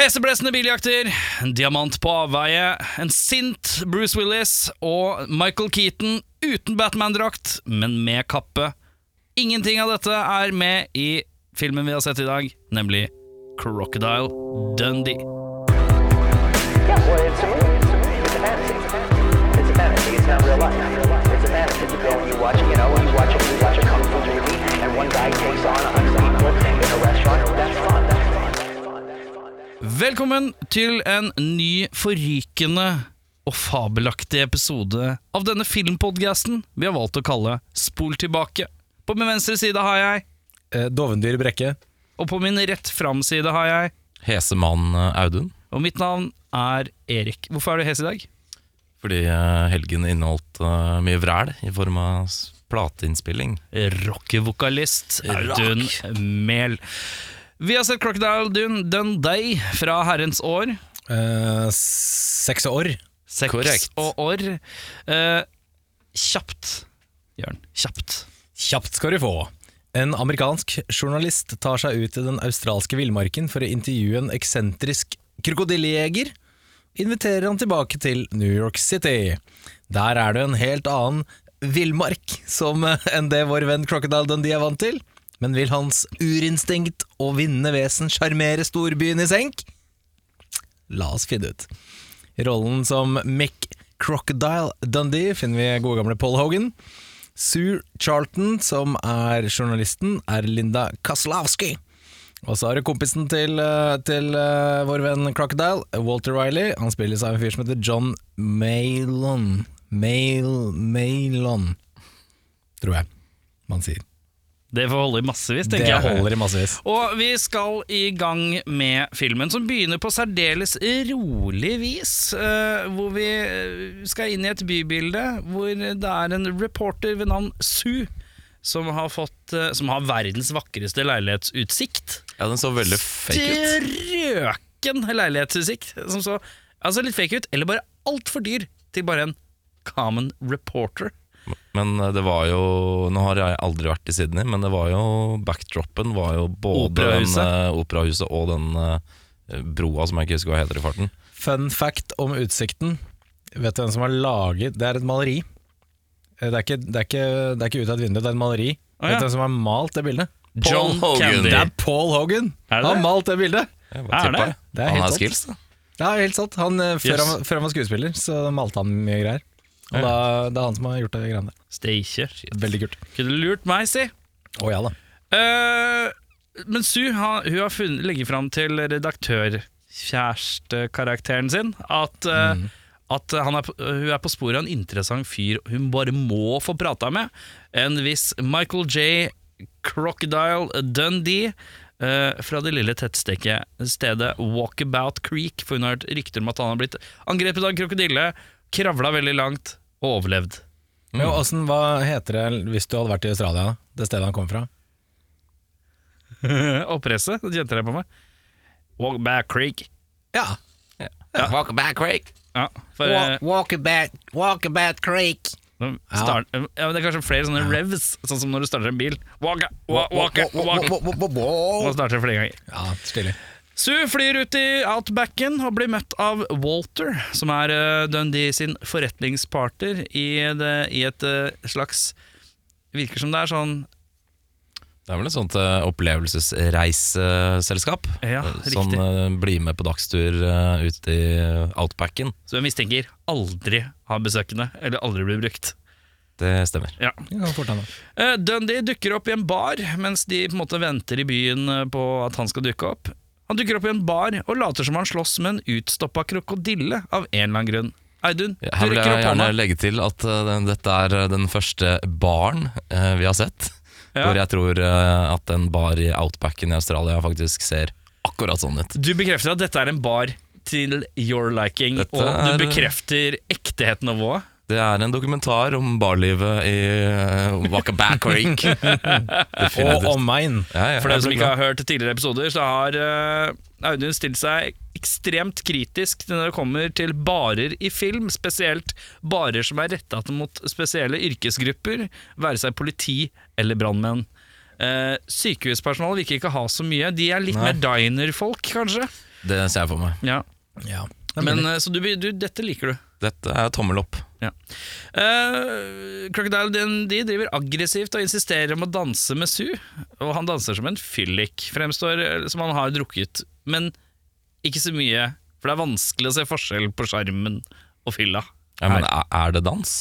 Heseblesende biljakter, en diamant på avveie, en sint Bruce Willis og Michael Keaton uten Batman-drakt, men med kappe. Ingenting av dette er med i filmen vi har sett i dag, nemlig Crocodile Dundee. Yeah, well, it's a movie. It's a fantasy. It's a fantasy. It's not real life. It's a fantasy. You go and you watch, you know, you watch a. Velkommen til en ny forrykende og fabelaktig episode av denne filmpodcasten vi har valgt å kalle Spol tilbake. På min venstre side har jeg, Eh, Dovendyr Brekke. og på min rett fram-side har jeg, Hesemann eh, Audun. og mitt navn er Erik. Hvorfor er du hes i dag? Fordi eh, helgen inneholdt eh, mye vræl i form av s- plateinnspilling. Rockevokalist Audun Mehl. Vi har sett Crocodile Dun Dundee fra herrens år. Eh, seks år. Seks Korrekt. og år. Eh, kjapt, Jørn. Kjapt. Kjapt skal du få. En amerikansk journalist tar seg ut i den australske villmarken for å intervjue en eksentrisk krokodillejeger. Inviterer han tilbake til New York City. Der er det en helt annen villmark som, eh, enn det vår venn Crocodile Dundee er vant til. Men vil hans urinstinkt og vinnende vesen sjarmere storbyen i senk? La oss finne ut. Rollen som Mick Crocodile Dundee finner vi gode gamle Paul Hogan. Sue Charlton, som er journalisten, er Linda Kaslavsky. Og så har du kompisen til, eh, til uh, vår venn Crocodile, Walter Riley. Han spilles av en fyr som heter John Maylon. Mail, Maylon, tror jeg man sier. Det får holde i massevis, Det tenker jeg. holder i massevis. Og vi skal i gang med filmen, som begynner på særdeles rolig vis. eh, hvor vi eh, skal inn i et bybilde hvor det er en reporter ved navn Sue. Som har, fått, eh, som har verdens vakreste leilighetsutsikt. Ja, den så veldig fake ut. Strøken leilighetsutsikt. Som så altså litt fake ut, eller bare altfor dyr til bare en common reporter. Men det var jo Nå har jeg aldri vært i Sydney, men det var jo backdropen var jo både Operahuset. den, eh, operahuset og den uh, broa som jeg ikke husker hva heter i farten. Fun fact om utsikten. Vet du hvem som har laget Det er et maleri. Eh, Det er ikke, det er ikke, det er ikke ut av et vindu, det er et maleri. Ah, ja. Vet du hvem som har malt det bildet? John Hogan. Candy. Det er Paul Hogan! Er Han har malt det bildet! Er det? Det er Han har skills, da. Ja, helt sant. Han, før, Yes. han, før han var skuespiller, så malte han mye greier. Og da, det er han som har gjort det greiene der. Steikje. Veldig kult. Kunne lurt meg, si. Å ja da. Eh, men Su har, hun har funnet, legger fram til redaktørkjærestekarakteren sin at, eh, at han er, på- hun er på sporet av en interessant fyr hun bare må få prata med. En viss Michael J. Crocodile Dundee. eh, fra det lille tettstedet stedet Walkabout Creek, for hun har hørt rykter om at han har blitt angrepet av en krokodille, kravla veldig langt og overlevd. Men hvordan, Hva heter det hvis du hadde vært i Australia, det stedet han kom fra? Oppresset, det kjente jeg på meg. Walk back Creek. Ja. Walk back, creek. Ja, for walk, walk, about, walk about Creek. start, ja, men Det er kanskje flere sånne revs, sånn som når du starter en bil. Walk, walk, walk, walk Man starter flere ganger. Ja, stilig. Sue flyr ut i outbacken og blir møtt av Walter, som er eh, Dundee sin forretningspartner i, det, i et eh, slags Virker som det er sånn Det er vel et sånt eh, opplevelsesreiseselskap. Ja, riktig. eh, blir med på dagstur uh, ut i outbacken. som jeg mistenker aldri har besøkende, eller aldri blir brukt. Det stemmer. Ja. Eh, Dundee dukker opp i en bar mens de på en måte venter i byen på at han skal dukke opp. Han dukker opp i en bar og later som han slåss med en utstoppa krokodille av en eller annen grunn. Audun, opp du Her vil rekker jeg gjerne legge til at uh, dette er eh, den første baren uh, vi har sett. Ja. Hvor jeg tror uh, at en bar i outbacken i Australia faktisk ser akkurat sånn ut. Du bekrefter at dette er en bar til your liking, Dette og du er- bekrefter ekteheten av nivået. Det er en dokumentar om barlivet i uh, Wakaback Creek. Og omegn. Ja, ja, For dem dere som ikke har hørt tidligere episoder, så har uh, Audun stilt seg ekstremt kritisk når det kommer til barer i film, spesielt barer som er retta mot spesielle yrkesgrupper, være seg politi eller brannmenn. Uh, sykehuspersonalet virker ikke ha så mye. De er litt Nei. mer diner-folk, kanskje. Det ser jeg for meg. Ja. Ja. Men, eh, så du, du, dette liker du. Dette er tommel opp. Ja. Uh, Crocodile DND driver aggressivt og insisterer om å danse med Sue. Og han danser som en fyllik, fremstår eh, som han har drukket. Men ikke så mye, for det er vanskelig å se forskjell på sjarmen og fylla. Ja, men er, det dans?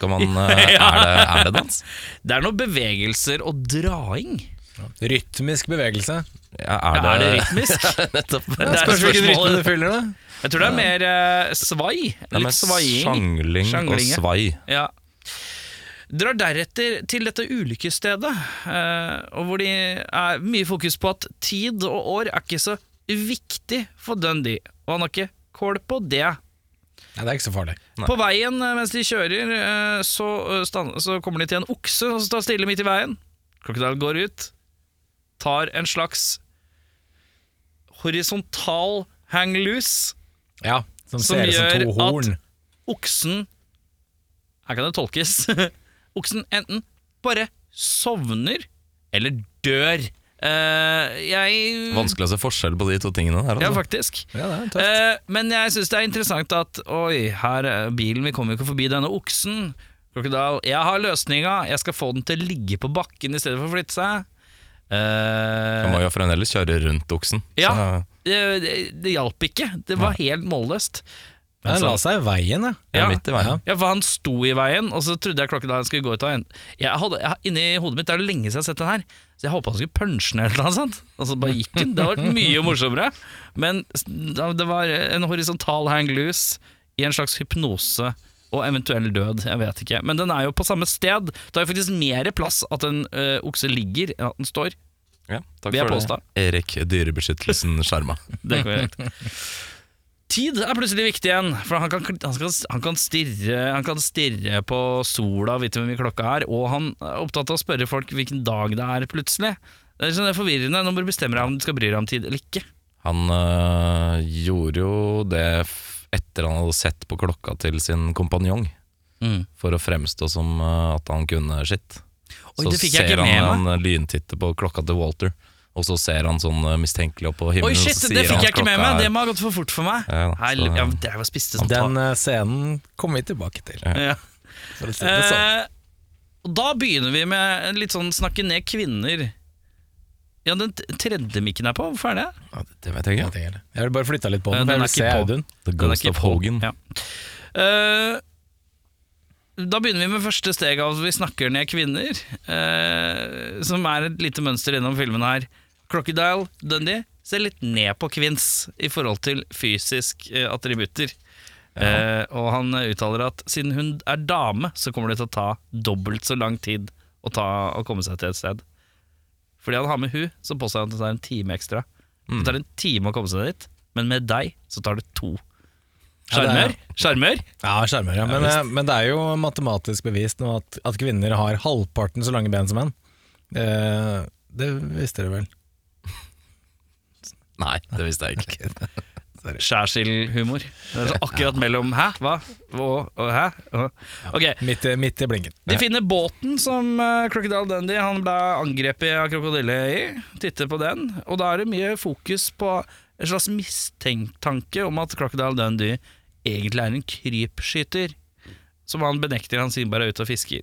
Kan man, eh, er, det, er det dans? Det er noen bevegelser og draing. Rytmisk bevegelse. Ja, Er, er det det, rytmisk? Nettopp. Det er Spørs hvilken rytme du fyller, da. Jeg tror det er mer eh, svai. Det er Litt med svaiing. sjangling og Sjangling, ja. svai. Ja. Drar deretter til dette ulykkesstedet, eh, og hvor de er mye fokus på at tid og år er ikke så viktig for Dundee, og han har ikke kål på det. Nei, det er ikke så farlig. På veien eh, mens de kjører, eh, så, eh, stand, så kommer de til en okse som står stille midt i veien. Crocodile går ut, tar en slags horisontal hang loose. Ja, Som, Som ser ut gjør som to at- oksen Her kan det tolkes. oksen enten bare sovner eller dør. Uh, jeg Vanskelig å se forskjell på de to tingene der. Ja, Altså. faktisk. Ja, det er tøft. Eh, men jeg syns det er interessant at Oi, her er bilen, vi kommer jo ikke forbi denne oksen. Crocodile, jeg har løsninga, jeg skal få den til å ligge på bakken i stedet for å flytte seg. Uh, Man må jo fremdeles kjøre rundt oksen. Ja. Så, det, det, det hjalp ikke. Det var helt målløst. Han la seg i veien, ja. ja, midt i veien. Ja, for han sto i veien, og så trodde jeg Crocodile skulle gå ut av en jeg hadde, jeg, Inni hodet mitt det er det lenge siden jeg har sett den her, så jeg håpa han skulle punche den eller noe sånt. Og så bare gikk den. Det hadde vært mye morsommere. Men det var en horisontal hang loose i en slags hypnose og eventuell død. Jeg vet ikke. Men den er jo på samme sted. Det er jo faktisk mer plass at en ø, okse ligger enn at den står. Ja, takk Vi jeg for det. Erik Dyrebeskyttelsen Sjarma. Det er korrekt. Tid er plutselig viktig igjen, for han kan, han, skal, han, kan stirre, han kan stirre på sola og vite hvor mye klokka er, og han er opptatt av å spørre folk hvilken dag det er, plutselig. Det er sånn det er forvirrende. Nå må du bestemme deg om du skal bry deg om tid eller ikke. Han øh, gjorde jo det f- etter han hadde sett på klokka til sin kompanjong, for å fremstå som øh, at han kunne skitt. Oi, så det jeg ser han med lyntitte på klokka til Walter, og så ser han sånn øh, mistenkelig opp på himmelen. Oi, og shit, det fikk jeg ikke med meg! Det må ha gått for fort for meg. Ja, så- ja, det var spiste sånn Den eh, scenen kommer vi tilbake til. Ja. For å si det sånn. Eh, da begynner vi med litt sånn snakke ned kvinner. Ja, den tredje mikken er på. Hvorfor er det? Ja, det- Det vet jeg Jeg ikke. Jeg vil bare flytte litt på Ja, den, for den er ikke på. The er Ghost of. Hogan. Ja. Eh, da begynner vi med første steg av at vi snakker ned kvinner, eh, som er et lite mønster innom filmen her. Crocodile Dundee ser litt ned på kvinns i forhold til fysisk eh, attributter. Eh, og han uttaler at siden hun er dame, så kommer det til å ta dobbelt så lang tid å, ta, å komme seg til et sted. Fordi han har med hun, så påstår han at det tar en time ekstra. Det tar en time å komme seg dit, men med deg så tar det to. Sjarmør? Sjarmør? Ja, skjermer, ja. Men, eh, men det er jo matematisk bevist nå at, at kvinner har halvparten så lange ben som menn. Eh, det visste dere vel? Nei, det visste jeg ikke. Det er akkurat mellom Hæ? Hva? Og, og hæ? Og. Ok, Midt, midt i blinken. De finner båten som eh, Crocodile Dundee Han ble angrepet av krokodille i. Titter på den, og da er det mye fokus på en slags mistenkt om at Crocodile Dundee egentlig er en krypskyter. Som han benekter. Han sier bare er ute og fisker.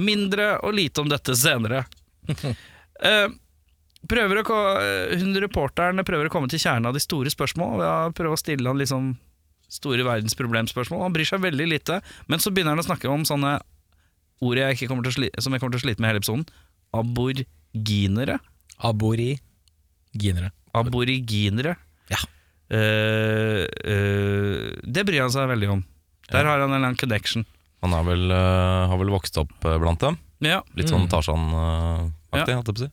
Mindre og lite om dette senere. Eh, prøver å, hun Reporteren prøver å komme til kjernen av de store spørsmål ved å prøve å stille han liksom store verdensproblemspørsmål. Han bryr seg veldig lite, men så begynner han å snakke om sånne ord jeg som jeg kommer til å slite med i hele episoden. Aborginere. Aboriginere. Aboriginere. Ja. Eh, eh, det bryr han seg veldig om. Der har han en eller annen connection. Han er vel, øh, har vel vokst opp blant dem. Ja. Litt sånn Tarzan-aktig, holdt jeg på å si.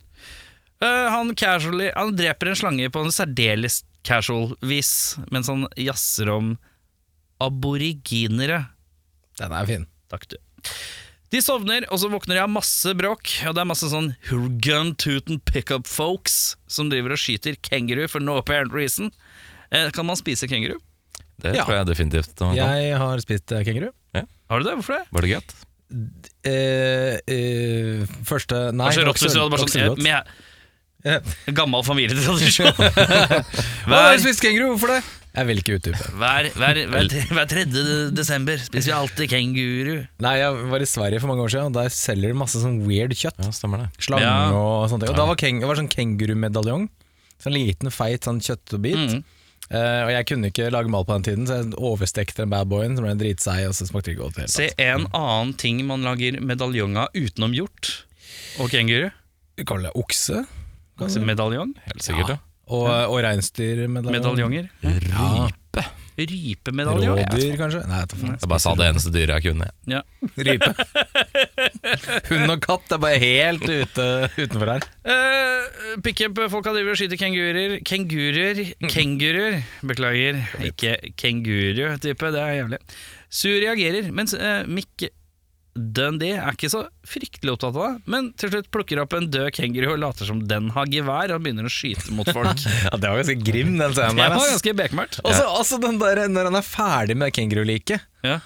Uh, han casually Han dreper en slange på en særdeles casual vis, mens han jazzer om aboriginere. Den er fin. Takk, du. De sovner, og så våkner de av masse bråk. Og det er masse sånn gun tooten pickup folks som driver og skyter kenguru for no apparent reason. Eh, kan man spise kenguru? Det Ja. tror jeg definitivt. man kan. Jeg har spist eh, kenguru. Har du det? Hvorfor det? Var det gøy? Eh, eh, første Nei, Kanskje det var rått hvis du hadde bare sånn det var eh, ikke så godt. med, Gammel familietradisjon. Hva har Hver, spist kenguru? Hvorfor det? Jeg vil ikke utdype. hver, hver, hver, hver tredje desember spiser vi alltid kenguru. Nei, jeg var i Sverige for mange år siden, og der selger de masse sånn weird kjøtt. Ja, stemmer det. Slange Ja. og sånne ting. Og da var keng, det var sånn kengurumedaljong. Sånn liten, feit sånn kjøttbit. Mm. Eh, og jeg kunne ikke lage mal på den tiden, så jeg overstekte den bad boyen, så ble den dritseig, og så smakte det ikke godt. Se en annen ting man lager medaljong av utenom hjort og kenguru. Vi kaller det okse. Medaljong? Helt sikkert, ja. Og, og reinsdyrmedaljonger. Medaljonger? Rype. Rypemedaljong? Rådyr, kanskje? Nei, jeg bare sa det eneste dyret jeg kunne. Ja. Rype. Hund og katt er bare helt ute, utenfor her. Uh, Pickup-folka driver og skyter kenguruer. Kenguruer Kenguruer. Beklager, ikke kenguru-type. Det er jævlig. Su reagerer, mens uh, Mick Dundee er ikke så fryktelig opptatt av det, men til slutt plukker opp en død kenguru og later som den har gevær, og begynner å skyte mot folk. Ja, Det var ganske grim, den scenen Det var ganske bekmørkt. Og så også den der når han er ferdig med kenguruliket. Ja.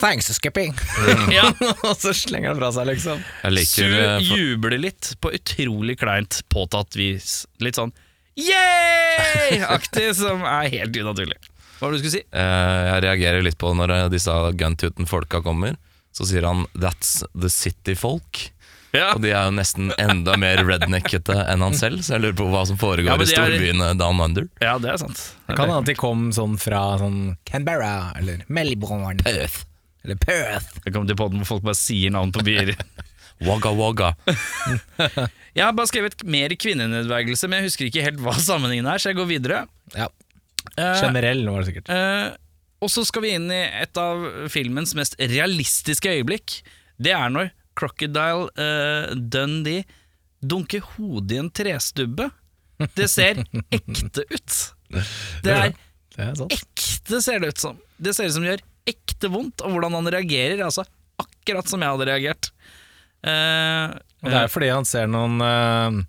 Thanks, skipping! Ja. og så slenger han fra seg, liksom. Jeg Su liker eh, for, jubler litt på utrolig kleint påtatt vis. Litt sånn yeah-aktig, som er helt unaturlig. Hva var det du skulle si? Uh, Jeg reagerer litt på når disse Guntuten-folka kommer. Så sier han 'that's the city folk'. Ja. Og de er jo nesten enda mer redneckete enn han selv, så jeg lurer på hva som foregår Ja, i de er- storbyene down under. Ja, det er sant. Det kan hende at de kom sånn fra sånn Canberra eller Melbourne Perth. eller Perth. Jeg kommer til podden hvor folk bare sier navn på byer. Wagga wagga. Jeg har bare skrevet mer kvinnenedvergelse, men jeg husker ikke helt hva sammenhengen er, så jeg går videre. Ja, Eh, Generell var det sikkert. eh, og så skal vi inn i et av filmens mest realistiske øyeblikk. Det er når Crocodile uh, Dundee dunker hodet i en trestubbe. Det ser ekte ut. Det er Det er ekte, ser det ut som. Det ser ut som det gjør ekte vondt, og hvordan han reagerer, er altså akkurat som jeg hadde reagert. Uh, det er fordi han ser noen uh,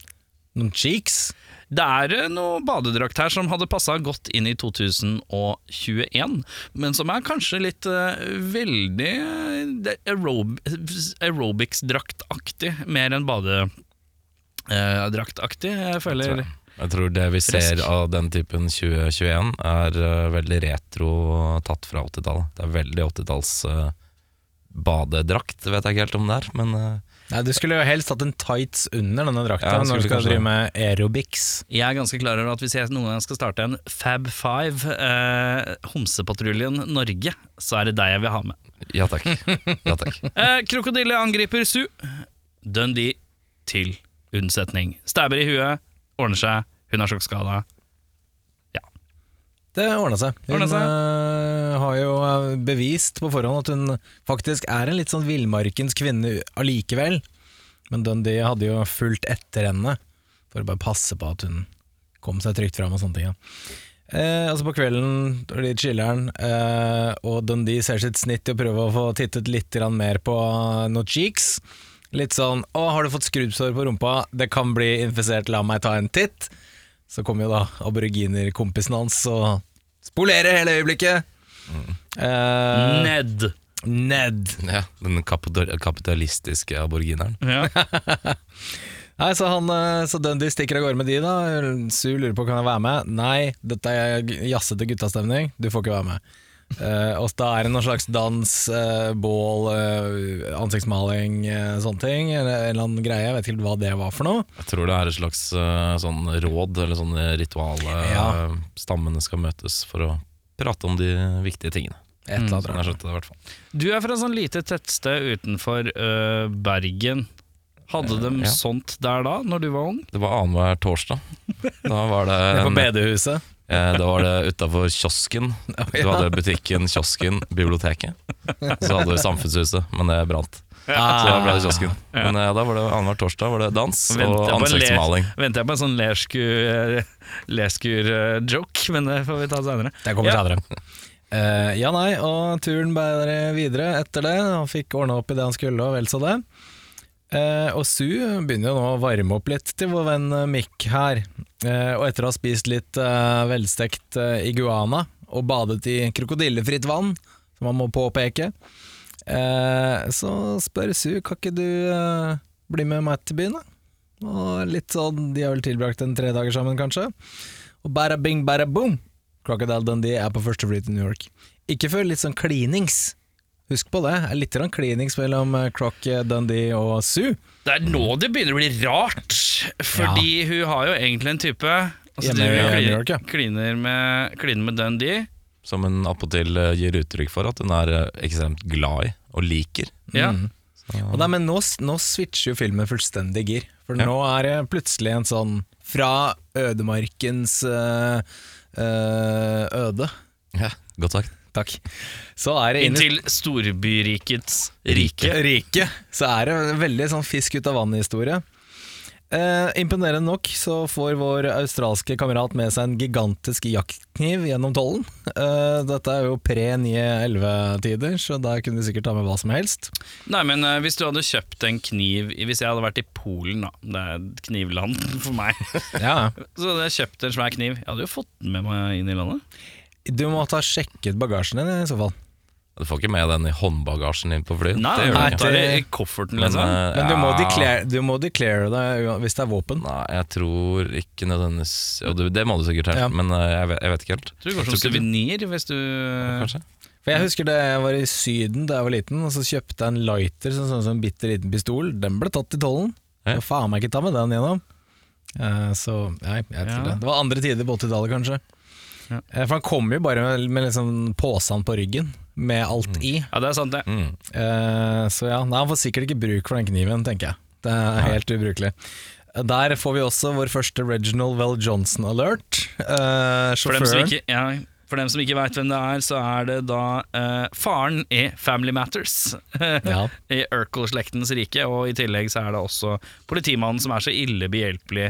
Noen cheeks. Det er eh, noe badedrakt her som hadde passa godt inn i 2021, men som er kanskje litt uh, veldig eh, er aerob aerobics-draktaktig, mer enn badedraktaktig. jeg føler Jeg tror det vi ser av den typen 2021 er uh, veldig retro tatt fra 80-tallet. Det er veldig 80-talls eh, badedrakt, vet jeg ikke helt om det er, men Nei, Du skulle jo helst hatt en tights under denne drakta Ja, når du skal drive med aerobics. Jeg er ganske klar over at hvis jeg noen gang skal starte en Fab Five, eh, Homsepatruljen Norge, så er det deg jeg vil ha med. ja takk. Ja, takk. Eh, krokodille angriper Su. Dundee til unnsetning. Stabber i huet, ordner seg, hun er sjokkskada. Det ordna seg. Hun Ordnet seg. eh, har jo eh, bevist på forhånd at hun faktisk er en litt sånn villmarkens kvinne allikevel. Men Dundee hadde jo fulgt etter henne for å bare passe på at hun kom seg trygt fram og sånne ting. Ja. Eh, altså på kvelden, når de chiller'n, eh, og Dundee ser sitt snitt i å prøve å få tittet litt grann mer på noen cheeks. Litt sånn 'Å, har du fått skrubbsår på rumpa? Det kan bli infisert, la meg ta en titt'. Så kommer jo da aboriginerkompisen hans og spolerer hele øyeblikket. Eh, Ned. Ned. Ja, den kapitalistiske aborigineren. Ja. Nei, så, han, eh, så Dundee stikker av gårde med de, da. Su lurer på kan jeg være med. Nei, dette er jazzete guttastemning, du får ikke være med. Eh, og da er det noen slags dans, uh, bål, uh, ansiktsmaling, sånne ting. Eller en eller annen greie, jeg vet ikke hva det var for noe. Jeg tror det er et slags sånn råd, eller sånn ritual. Ja. Stammene skal møtes for å prate om de viktige tingene. Et eller annet Sånn jeg skjønte det i hvert fall. Du er fra et sånn lite tettsted utenfor Bergen. Hadde de ja. sånt der da, når du var ung? Det var annenhver torsdag. Da var det, På bedehuset. Eh, da var det utafor kiosken. Du hadde butikken, kiosken, biblioteket. Så hadde du Samfunnshuset, men det brant. Så da ble det kiosken. Men eh, da var det annenhver torsdag var det dans og jeg på en ansiktsmaling. Venter jeg på en sånn leskur-joke, men det får vi ta senere. Det kommer Ja. senere. Uh, ja, nei, og turen bærer videre etter det. Han fikk ordna opp i det han skulle, og vel så det. Eh, og Sue begynner jo nå å varme opp litt til vår venn eh, Mick her. Eh, og etter å ha spist litt eh, velstekt eh, iguana og badet i krokodillefritt vann, som man må påpeke, eh, så spør Sue kan ikke du bli med meg til byen, da? Og litt sånn, De har vel tilbrakt en tre dager sammen, kanskje. Og bada bing, bada boom! Crocodile Dundee er på første fly til New York. Ikke før litt sånn klinings. Husk på det. er Litt klinings mellom eh, Croc Dundee og Sue. Det er nå det begynner å bli rart, fordi hun har jo egentlig en type altså, Hjemme kliner- kliner, med, kliner med Dundee. Som hun appåtil eh, gir uttrykk for at hun er eh, ekstremt glad i og liker. Ja. Mm. Og da, men nå, nå switcher jo filmen fullstendig gir. For Ja. nå er det plutselig en sånn fra ødemarkens øh, øh, øde. Ja, Godt sagt. Takk. Så er det Inn inn i til storbyrikets rike. rike. Så er det en veldig sånn fisk ut av vannet-historie. Eh, imponerende nok så får vår australske kamerat med seg en gigantisk jaktkniv gjennom tollen. Eh, dette er jo pre 9-11-tider, så der kunne du sikkert ta med hva som helst. Nei, men eh, hvis du hadde kjøpt en kniv Hvis jeg hadde vært i Polen, da. Det er et knivland for meg. Ja, Så hadde jeg kjøpt en svær kniv. Jeg hadde jo fått den med meg inn i landet. Du må ta sjekket bagasjen din i så fall. Du får ikke med den i håndbagasjen din på fly. Nei, det gjør nei, du ikke. tar det i kofferten, Men, liksom. eh, Men du må, ja, declare, du må declare det hvis det er våpen. Nei, jeg tror ikke nødvendigvis Jo, det, må du sikkert, helt, Ja. men eh, jeg vet, jeg vet ikke helt. tror det går som du- suvenir hvis du Kanskje? For Jeg husker det jeg var i Syden da jeg var liten, og så kjøpte jeg en lighter, sånn, sånn, sånn bitte liten pistol. Den ble tatt i tollen. Ja. Faen meg ikke ta med den gjennom. Uh, så nei, jeg vet ikke Ja. det. Det var andre tider på 80-tallet, kanskje. Ja. Eh, for han kommer jo bare med, med liksom posen på ryggen, med alt i. Ja, det er sant, det. Mm. Uh, så ja, nei, han får sikkert ikke bruk for den kniven, tenker jeg. Det er helt ubrukelig. Der får vi også vår første Reginald Well Johnson-alert. Eh, For dem som ikke, ja, for dem som ikke veit hvem det er, så er det da eh, faren i Family Matters. Ja. I Urkel-slektens rike, og i tillegg så er det også politimannen som er så ille behjelpelig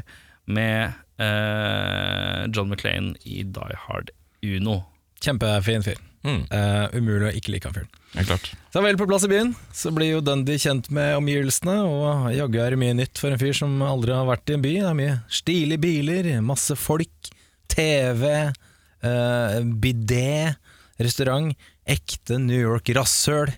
med eh, John McClain i Die Hard Uno. Kjempefin fyr. Mm. Uh, umulig å ikke like han fyren. Ja, klart. Så vel på plass i byen, så blir jo Dundee kjent med omgivelsene, og jaggu er det mye nytt for en fyr som aldri har vært i en by. Det er mye stilige biler, masse folk, TV, uh, bidé, restaurant, ekte New York-rasshøl.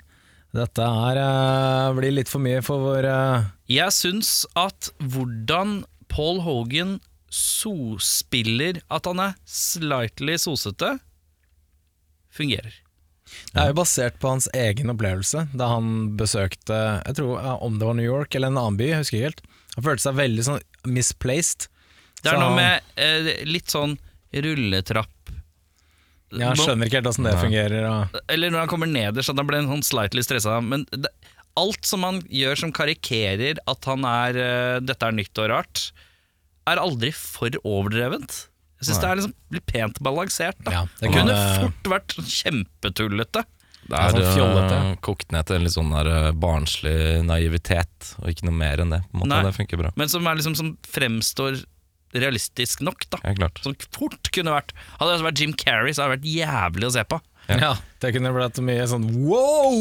Dette her uh, blir litt for mye for vår uh Jeg syns at hvordan Paul Hogan so-spiller at han er slightly sosete, fungerer. Det er jo basert på hans egen opplevelse da han besøkte Jeg tror om det var New York eller en annen by, jeg husker ikke helt. Han følte seg veldig sånn misplaced. Det er noe med eh, litt sånn rulletrapp Ja, Han skjønner ikke helt åssen det Nei. fungerer. Og, Eller når han kommer nederst, at han ble sånn slightly stressa. Men det, alt som han gjør som karikerer at han er uh, dette er nytt og rart, er aldri for overdrevent. Jeg syns det er liksom litt pent balansert. Da. Ja, det det kunne fort vært sånn kjempetullete. Det er er sånn fjollete. eh, kokt ned til en litt sånn der eh, barnslig naivitet, og ikke noe mer enn det. På en måte. Nei. Det funker bra. Men som, er liksom, som fremstår realistisk nok. da Ja, klart. Som fort kunne vært Hadde det vært Jim Carrey, så hadde det vært jævlig å se på. Ja. Det kunne blitt mye sånn wow!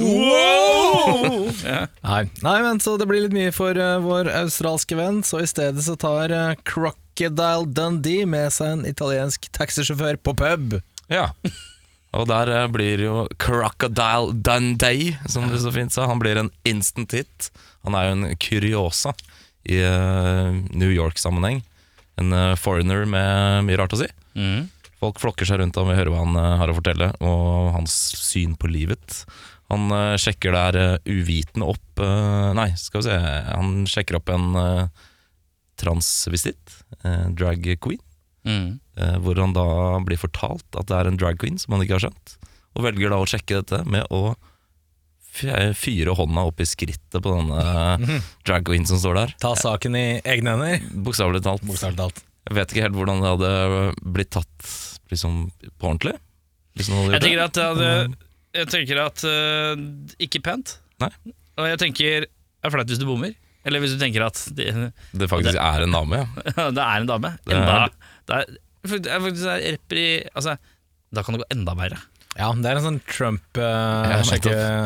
Ja. Nei. Nei, men så det blir litt mye for uh, vår australske venn, så i stedet så tar uh, Crocodile Dundee med seg en italiensk taxisjåfør på pub. Ja. Og der uh, blir jo Crocodile Dundee, som du så fint sa. Han blir en instant hit. Han er jo en kuriosa i New York-sammenheng. En foreigner med mye rart å si. Mm. Folk flokker seg rundt ham og hører hva han eh, har å fortelle, og hans syn på livet. Han eh, sjekker der eh, uvitende opp Nei, skal vi se. Han sjekker opp en transvisitt, eh, drag queen. Mm. Hvor han da blir fortalt at det er en drag queen som han ikke har skjønt, og velger da å sjekke dette med å fyre hånda opp i skrittet på denne drag queen som står der. Ta saken i egne hender. Bokstavelig talt. Bokstavlig talt. Jeg vet ikke helt hvordan det hadde blitt tatt liksom, på ordentlig. Hvis noen hadde Jeg tenker det. at, det hadde, jeg tenker at uh, Ikke pent. Nei. Og jeg tenker Det er flaut hvis du bommer. Eller hvis du tenker at det, Det faktisk er en dame, ja. det er en dame. Det er- Enda, det er, det er faktisk er repri, altså, Da kan det gå enda verre. Ja, det er en sånn Trump uh, Ja.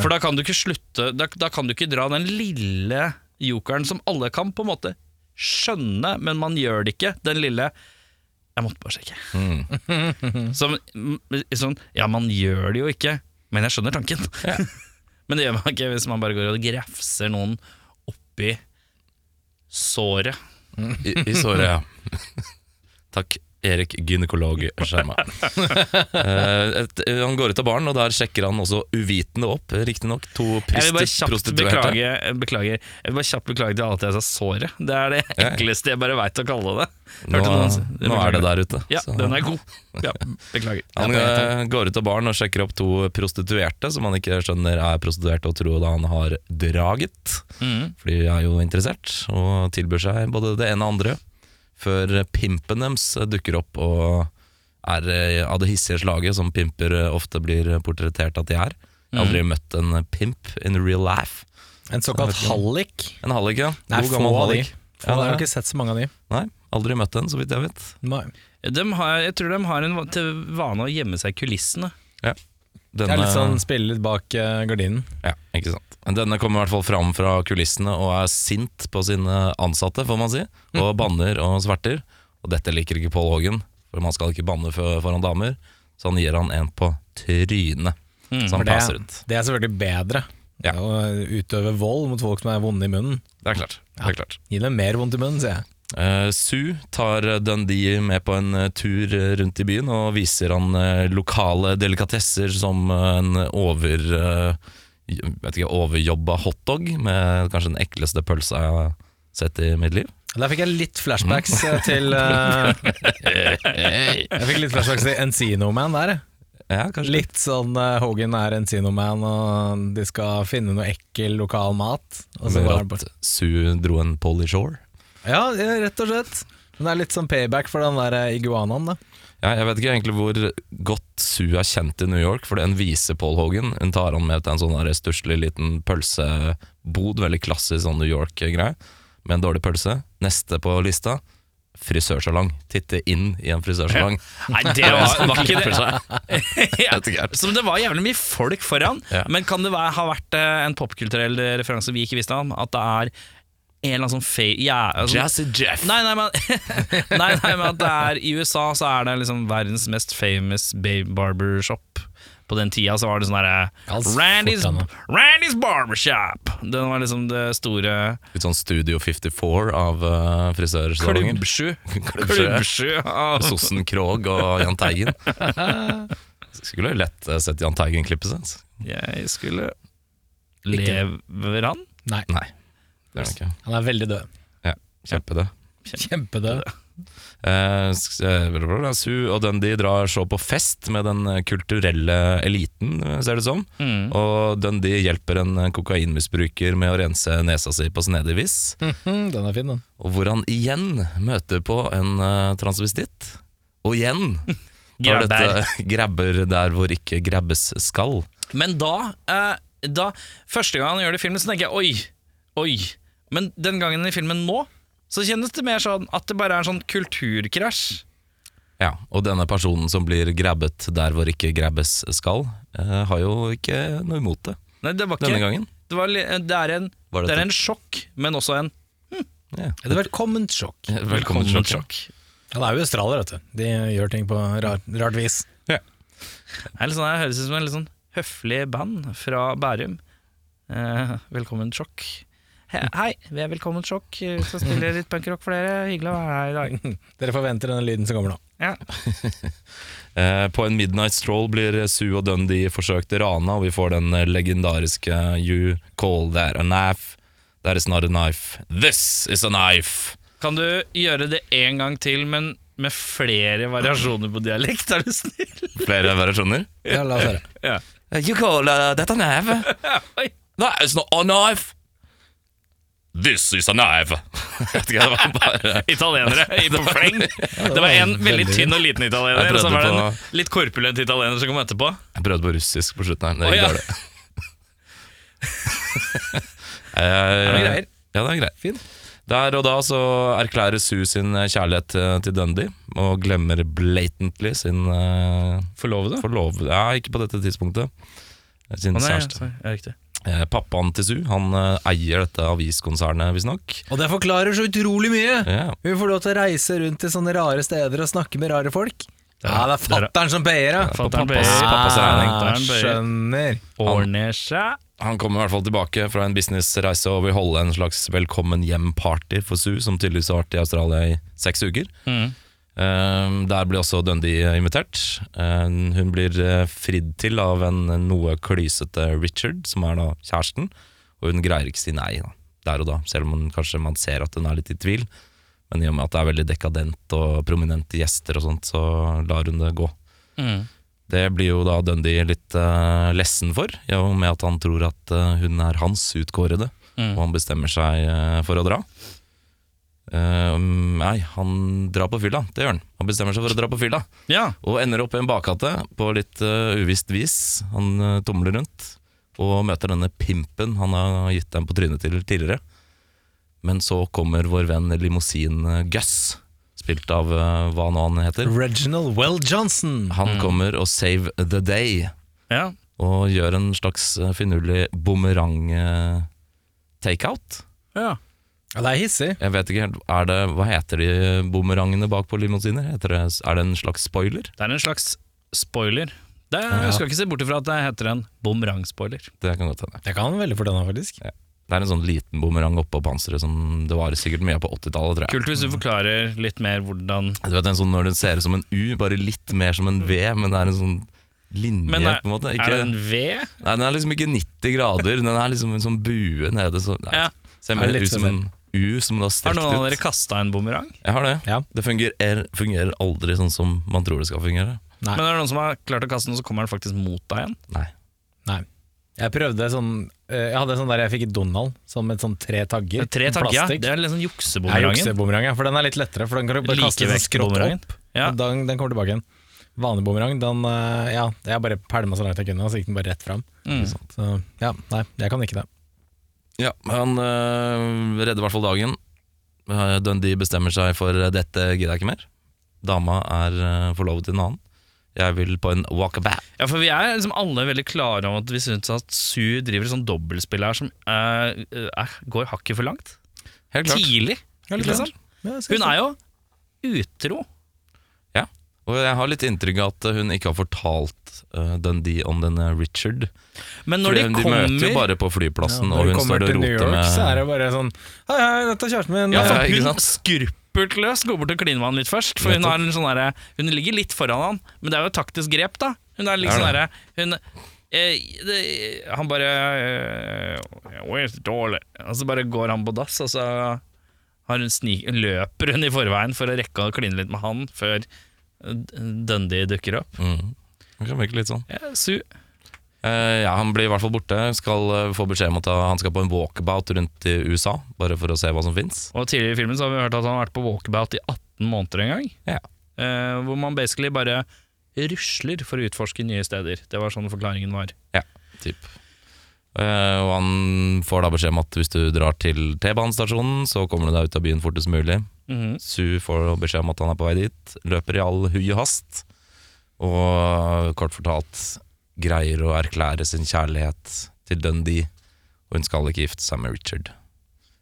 For da kan du ikke slutte Da, da kan du ikke dra den lille jokeren som alle kan på en måte skjønne, men man gjør det ikke. Den lille Jeg måtte bare sjekke. Mm. Som, mm, sånn, ja, man gjør det jo ikke, men jeg skjønner tanken. men det gjør man ikke hvis man bare går og grefser noen oppi såret. I, i såret, ja. Takk, Erik gynekolog Skjerma. Eh, han går ut av baren, og der sjekker han også uvitende opp, riktignok, to prostituerte. Jeg vil bare kjapt beklage til at jeg sa såret. Det er det ekleste jeg bare veit å kalle det. Nå, nå er det der ute. Ja, så- den er god. Ja, beklager. Han eh, går ut av baren og sjekker opp to prostituerte, som han ikke skjønner er prostituerte, og tror da han har draget. Mm. For de er jo interessert, og tilbyr seg både det ene og andre. Før pimpen deres dukker opp og er eh, av det hissige slaget som pimper eh, ofte blir portrettert at de er. Jeg har aldri møtt en pimp in real life. En såkalt hallik. En hallik, ja. Nei, God få gammel hallik. Få, Ja, jeg har ikke sett så mange av de. Nei, aldri møtt en, så vidt jeg vet. Nei. De har, jeg tror de har en til vane å gjemme seg i kulissene. Det Denne, er litt sånn spille litt bak eh, gardinen. Ja, ikke sant. Denne kommer i hvert fall fram fra kulissene og er sint på sine ansatte, får man si. Og banner og sverter. Og dette liker ikke Paul Hågen, for man skal ikke banne for, foran damer. Så han gir han en på trynet, så For han det, passer ut. det er selvfølgelig bedre. Ja. Å utøve vold mot folk som er vonde i munnen. Det er klart. Det er klart. Gi dem mer vondt i munnen, sier jeg. Eh, Sue tar Dundee med på en eh, tur eh, rundt i byen og viser han eh, lokale delikatesser som eh, en over eh, vet ikke, overjobba hotdog med kanskje den ekleste pølsa jeg har sett i mitt liv. Der fikk jeg litt flashbacks mm. til uh, Jeg fikk litt flashbacks til Encino Man der. Ja, Litt sånn uh, Hogan er Encino Man, og de skal finne noe ekkel lokal mat. Og så Med var at Sue dro en Polly Shore. Ja, rett og slett. Men det er litt sånn payback for den der eh, iguanaen, da. Ja, jeg vet ikke egentlig hvor godt Sue er kjent i New York, for den viser Paul Hogan. Hun tar han med til en sånn stusslig liten pølsebod, veldig klassisk sånn New York-greie, med en dårlig pølse. Neste på lista frisørsalong. Titte inn i en frisørsalong. Nei, det var, var ikke det. ja, som det var jævlig mye folk foran. Ja. Men kan det være, ha vært eh, en popkulturell referanse vi ikke visste om? At det er en eller annen sånn fe... Ja, altså, Jazzy Jeff. Nei, nei, men, nei, nei, men at det er I USA så er det liksom verdens mest famous babe barbershop. På den tida så var det sånn derre Randy's, Randy's Barbershop. Den var liksom det store Litt sånn Studio 54 av uh, frisørsalonger. Klubbsju. Klubbsju. Av Sossen Krog og Jahn Teigen. Skulle lett eh, sett Jahn Teigen klippe seg. altså. Jeg skulle Lever han? Nei, Nei, det er han ikke. han er veldig død. Ja, Kjempedød. Kjempedød. Eh, sk- eh, og Dundee drar så på fest med den kulturelle eliten, eh, ser det som. Mm. Og Dundee hjelper en kokainmisbruker med å rense nesa si på snedig vis. Mhm, den er fin, den. Og hvor han igjen møter på en uh, transvestitt. Og igjen tar Grabber. dette grabber der hvor ikke grabbes skal. Men da, uh, da Første gang han gjør det i filmen, så tenker jeg oi, oi. Men den gangen i filmen nå, så kjennes det mer sånn at det bare er en sånn kulturkrasj. Ja, Og denne personen som blir grabbet der hvor ikke grabbes skal, eh, har jo ikke noe imot det Nei, det var ikke denne gangen. Det, var, det, er en, Var det det er en sjokk, men også en Ja. Det er velkomment sjokk. Velkommen sjokk. sjokk. Han er jo australier, vet du. De gjør ting på rart, rart vis. Det er litt sånn, det høres ut som en litt sånn høflig band fra Bærum. Eh, velkommen sjokk. He, hei, vi er Velkommen sjokk. så spiller jeg litt punkrock for dere. Hyggelig å være her i dag. Dere forventer denne lyden som kommer nå. Ja. Eh, På en midnight stroll blir Sue og Dundee forsøkt rana, og vi får den eh, legendariske You call that a knife. That is not a knife. This is a knife. Kan du gjøre det en gang til, men med flere variasjoner på dialekt? Er du snill? Flere variasjoner. Ja, la oss høre. Ja. Eh, You call uh, that a knife? Oi. That is not a knife. This is a knife. Det var bare Italienere i på fleng. Det var en veldig tynn og liten italiener, og så var det en på- litt korpulent italiener som kom etterpå. Jeg prøvde på russisk på slutten her. Det gikk dårlig. Er greier. Ja, det er greit. Der og da så erklærer Sue sin kjærlighet eh, til Dundee, og glemmer blatantly sin uh, Forlovede? forlovede Ja, ikke på dette tidspunktet. Sin Å, nei, kjæreste. ja, riktig. Eh, pappaen til Su han eh, eier dette aviskonsernet, visstnok. Og det forklarer så utrolig mye! Yeah. Hun får lov til å reise rundt til sånne rare steder og snakke med rare folk. Ja, det er det er- fatter'n som payer, ja. Fatteren pappas- pappas regning. Fatter'n. Skjønner. Ordner seg. Han kommer i hvert fall tilbake fra en businessreise og vil holde en slags velkommen hjem-party for Sue, som tydeligvis har vært i Australia i seks uker. Mm. Eh, der blir også Dundee invitert. Eh, hun blir eh, fridd til av en noe klysete Richard, som er da kjæresten, og hun greier ikke si nei da, der og da, selv om hun, kanskje man ser at hun er litt i tvil. Men i og med at det er veldig dekadent og prominente gjester og sånt, så lar hun det gå. Mm. Det blir jo da Dundee litt uh, lessen for, i og med at han tror at uh, hun er hans utkårede, Mm. og han bestemmer seg uh, for å dra. Eh, nei, han drar på fylla, det gjør han. Han bestemmer seg for å dra på fylla, Ja. og ender opp i en bakgate på litt uh, uvisst vis. Han uh, tumler rundt, og møter denne pimpen han har gitt dem på trynet til tidligere. Men så kommer vår venn limousin Gus, spilt av uh, hva nå han heter. Reginald Well Johnson. Han kommer og save the day ja. og gjør en slags finurlig bumerang-takeout. ja. Ja, det er hissig. Jeg vet ikke helt, er det, Hva heter de bumerangene bak på limousiner? Heter det, er det en slags spoiler? Det er en slags spoiler. Det, Ja. Jeg skal ikke se bort ifra at det heter en bumerang-spoiler. Det kan godt hende. Det kan veldig fort hende, faktisk. Det er en sånn liten bumerang oppå panseret som det var sikkert mye av på 80-tallet. Kult hvis du forklarer litt mer hvordan Du vet en sånn Når den ser ut som en U, bare litt mer som en V, men det er en sånn linje, Men er, på en måte. er det en V? Nei, den er liksom ikke 90 grader, den er liksom en sånn bue nede. Så, nei, Ja. Ser Er mer ut som en U som du har Har noen av dere ut. kasta en bumerang? Jeg har det. Ja. Det fungerer, fungerer aldri sånn som man tror det skal fungere. Nei. Men er det noen som har klart å kaste den, og så kommer den faktisk mot deg igjen? Nei. Nei. Jeg prøvde sånn eh, Jeg hadde sånn der jeg fikk i Donald, sånn med sånn tre tagger. Tre tagger, ja. Det er litt sånn Ja, juksebumerang, ja, for den er litt lettere. For den kan du bare kaste sånn skrått opp. Ja. og Den, den kommer tilbake igjen. Vanlig bumerang, den eh, Ja, jeg bare pælma så langt jeg kunne, og så gikk den bare rett fram. Mm. Så ja, nei, jeg kan ikke det. Ja, han øh, redder i hvert fall dagen. Eh, Dundee bestemmer seg for eh, dette gidder jeg ikke mer. Dama er øh, forlovet til en annen. Jeg vil på en walkabout. Ja, for vi er liksom alle veldig klare om at vi syns at Su driver et sånt dobbeltspill her som øh, eh, går hakket for langt. Helt klart. Tidlig. Helt ikke klart. sant? Ja, jeg synes Hun det. er jo utro. Og jeg har litt inntrykk av at hun ikke har fortalt uh, Dundee om denne Richard. Men når Fordi de de møter jo bare på flyplassen, Ja, og når roter med kommer de kommer til New York, så er det bare sånn Hei, hei, dette er kjæresten min. Ja, Ja, hun sant? løs går bort og kliner med han litt først. For hun, har en sånn derre- hun ligger litt foran han, men det er jo et taktisk grep, da. Hun er liksom sånn derre hun, eh, det, Han bare eh, dårlig? Og så bare går han på dass, og så har hun snik, løper hun i forveien for å rekke å kline litt med han før eh, Dundee dukker opp. mm. Det kan virke litt sånn. Ja, su. Uh, ja, Han blir i hvert fall borte. Skal uh, få beskjed om at han skal på en walkabout rundt i USA, bare for å se hva som fins. Tidligere i filmen så har vi hørt at han har vært på walkabout i 18 måneder en gang. Ja. Uh, hvor man basically bare rusler for å utforske nye steder. Det var sånn forklaringen var. Ja, Typ. Eh, og han får da beskjed om at hvis du drar til T-banestasjonen, så kommer du deg ut av byen fortest mulig. Mhm. Sue får beskjed om at han er på vei dit, løper i all hui og hast, og kort fortalt greier å erklære sin kjærlighet til Dundee, og hun skal ikke gifte seg med Richard.